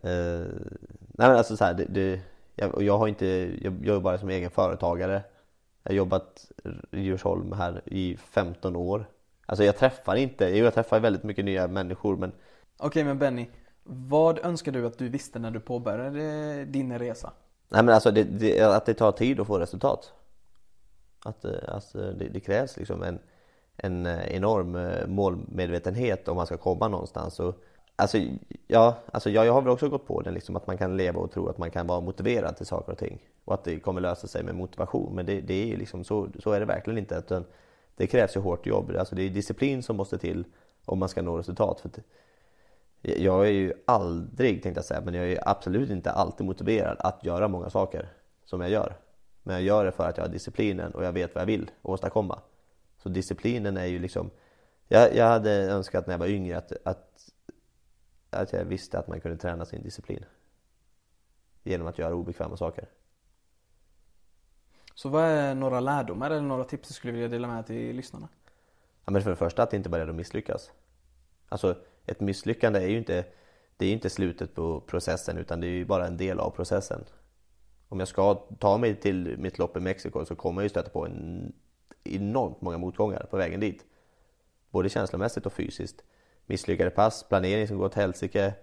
eh, Nej men alltså så här, det, det, jag, jag har inte, jag jobbar bara som egen företagare Jag har jobbat i Djursholm här i 15 år Alltså jag träffar inte, jag träffar väldigt mycket nya människor men Okej men Benny, vad önskar du att du visste när du påbörjade din resa? Nej men alltså det, det, att det tar tid att få resultat. Att alltså, det, det, krävs liksom en, en eh, enorm målmedvetenhet om man ska komma någonstans. Och, alltså, ja, alltså jag, jag har väl också gått på den liksom att man kan leva och tro att man kan vara motiverad till saker och ting. Och att det kommer lösa sig med motivation. Men det, det är liksom så, så är det verkligen inte. Utan det krävs ju hårt jobb. Alltså det är disciplin som måste till om man ska nå resultat. För jag är ju aldrig, tänkte jag säga, men jag är absolut inte alltid motiverad att göra många saker som jag gör. Men jag gör det för att jag har disciplinen och jag vet vad jag vill åstadkomma. Så disciplinen är ju liksom Jag, jag hade önskat när jag var yngre att, att, att jag visste att man kunde träna sin disciplin. Genom att göra obekväma saker. Så vad är några lärdomar eller några tips du skulle vilja dela med till lyssnarna? Ja, men för det första att inte vara rädd att misslyckas. Alltså ett misslyckande är ju inte, det är inte slutet på processen utan det är ju bara en del av processen. Om jag ska ta mig till mitt lopp i Mexiko så kommer jag ju stöta på en enormt många motgångar på vägen dit. Både känslomässigt och fysiskt. Misslyckade pass, planering som går åt helsike,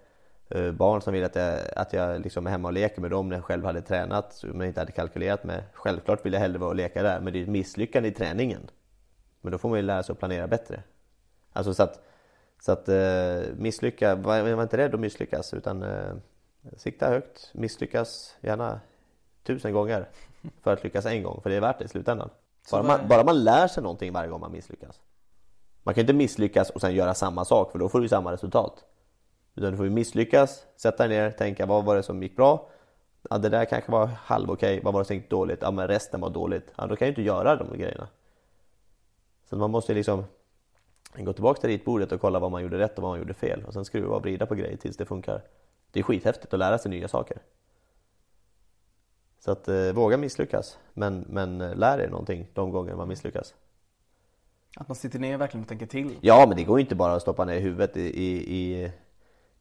eh, barn som vill att jag, att jag liksom är hemma och leker med dem när jag själv hade tränat men inte hade kalkylerat med. Självklart vill jag hellre vara och leka där men det är ett misslyckande i träningen. Men då får man ju lära sig att planera bättre. Alltså så att så att eh, misslycka, var, var inte rädd att misslyckas utan eh, sikta högt, misslyckas gärna tusen gånger för att lyckas en gång, för det är värt det i slutändan. Bara man, bara man lär sig någonting varje gång man misslyckas. Man kan inte misslyckas och sen göra samma sak för då får du samma resultat. Utan du får ju misslyckas, sätta dig ner, tänka vad var det som gick bra? Ja, det där kanske var halv okej, vad var det som gick dåligt? Ja, men resten var dåligt. Ja, då kan jag ju inte göra de grejerna. Så man måste liksom Gå tillbaka till ritbordet och kolla vad man gjorde rätt och vad man gjorde fel och sen skruva och vrida på grejer tills det funkar. Det är skithäftigt att lära sig nya saker. Så att eh, våga misslyckas, men, men eh, lär er någonting de gånger man misslyckas. Att man sitter ner och verkligen tänker till. Ja, men det går ju inte bara att stoppa ner huvudet i, i,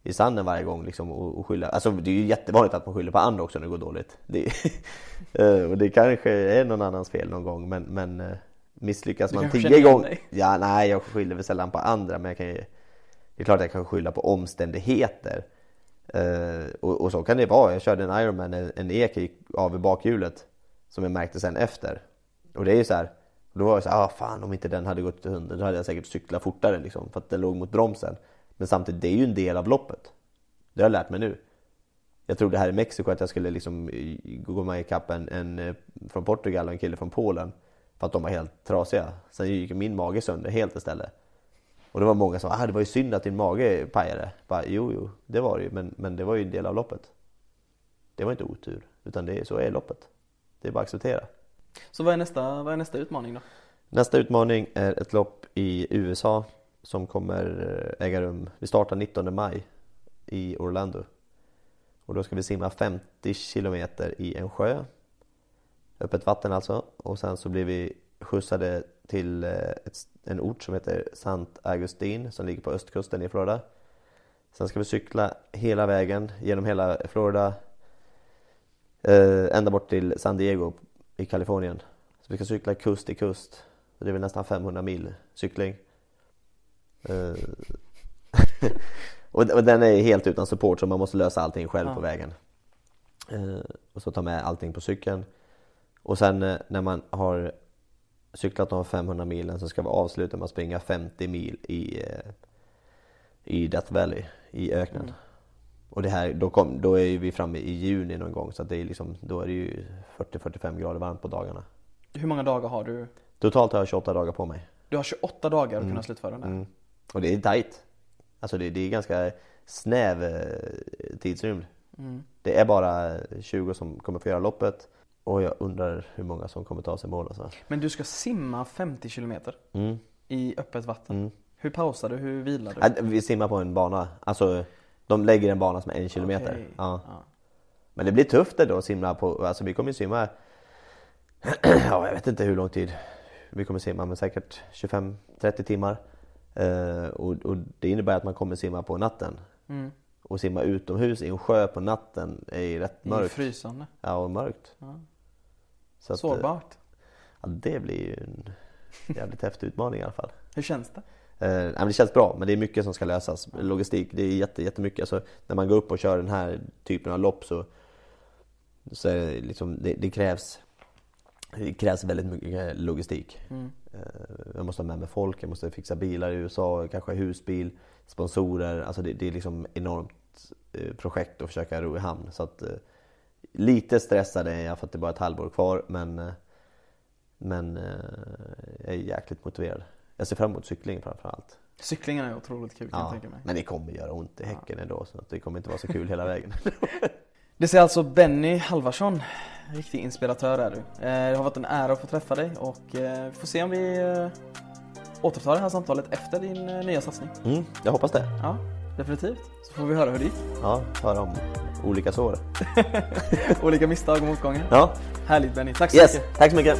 i sanden varje gång liksom och, och skylla. Alltså det är ju jättevanligt att man skyller på andra också när det går dåligt. Det, *laughs* eh, och det kanske är någon annans fel någon gång, men, men eh, Misslyckas man tio gånger... Ja, nej, jag skyller väl sällan på andra men jag kan ju... Det är klart att jag kan skylla på omständigheter. Uh, och, och, så kan det vara. Jag körde en Ironman, en, en ek gick av i bakhjulet. Som jag märkte sen efter. Och det är ju så här. Då var jag så här, ah, fan om inte den hade gått till hunden då hade jag säkert cyklat fortare liksom. För att den låg mot bromsen. Men samtidigt, det är ju en del av loppet. Det har jag lärt mig nu. Jag trodde här i Mexiko att jag skulle liksom i- gå med ikapp en, en eh, från Portugal och en kille från Polen. För att de var helt trasiga. Sen gick min mage sönder helt istället. Och det var många som sa ah, det var ju synd att din mage pajade. Bara, jo, jo, det var det ju. Men, men det var ju en del av loppet. Det var inte otur. Utan det, så är loppet. Det är bara att acceptera. Så vad är nästa, vad är nästa utmaning då? Nästa utmaning är ett lopp i USA som kommer eh, äga rum. Vi startar 19 maj i Orlando. Och då ska vi simma 50 kilometer i en sjö. Öppet vatten alltså. Och sen så blir vi skjutsade till eh, ett, en ort som heter Sant Agustin som ligger på östkusten i Florida. Sen ska vi cykla hela vägen genom hela Florida eh, ända bort till San Diego i Kalifornien. Så vi ska cykla kust till kust. Det är väl nästan 500 mil cykling. Eh, *laughs* och, och den är helt utan support så man måste lösa allting själv Ja. på vägen. Eh, och så ta med allting på cykeln. Och sen eh, när man har cyklat de 500 milen så ska vi avsluta med att springa 50 mil i, eh, i Death Valley, i öknen. Mm. Och det här, då, kom, då är vi framme i juni någon gång så att det är liksom, då är det ju 40-45 grader varmt på dagarna. Hur många dagar har du? Totalt har jag 28 dagar på mig. Du har 28 dagar att kunna slutföra den här. Mm. Och det är tight. Alltså det, det är ganska snäv eh, tidsrymd. Mm. Det är bara 20 som kommer få göra loppet. Och jag undrar hur många som kommer ta sig mål alltså. Men du ska simma 50 kilometer Mm. i öppet vatten. Mm. Hur pausar du? Hur vilar du? Äh, Vi simmar på en bana. Alltså de lägger en bana som är en kilometer. Okej. Ja. Ja. Men det blir tufft det då att simma på, alltså vi kommer ju simma *clears throat* Ja jag vet inte hur lång tid vi kommer simma men säkert 25-30 timmar eh, och, och det innebär att man kommer simma på natten Mm. och simma utomhus i en sjö på natten är ju rätt mörkt frysande. Ja och mörkt Ja. Så att, eh, Sårbart. Ja det blir ju en jävligt häftig utmaning i alla fall Hur känns det? Eh, det känns bra, men det är mycket som ska lösas. Logistik, det är jätte, jättemycket. Alltså, när man går upp och kör den här typen av lopp så, så det, liksom, det, det krävs det krävs väldigt mycket logistik. Mm. Eh, jag måste ha med mig folk, jag måste fixa bilar i USA, kanske husbil, sponsorer. Alltså det, det är liksom enormt eh, projekt att försöka ro i hamn. Så att, lite stressad är jag för att det bara är ett halvår kvar, men, eh, men eh, jag är jäkligt motiverad. Jag ser fram emot cykling framförallt. Cyklingen är otroligt kul kan jag Ja, tänka mig. men det kommer göra ont i häcken ändå så att det kommer inte vara så kul hela vägen. *laughs* *laughs* Det säger alltså Benny Halvarsson. Riktig inspiratör är du. Eh, Det har varit en ära att få träffa dig och vi får se om vi återtar det här samtalet efter din nya satsning. Mm, jag hoppas det. Ja, definitivt. Så får vi höra hur det gick. Ja, höra om olika sår. *laughs* Olika misstag och motgångar. Ja, Härligt Benny, tack så yes, mycket. tack så mycket.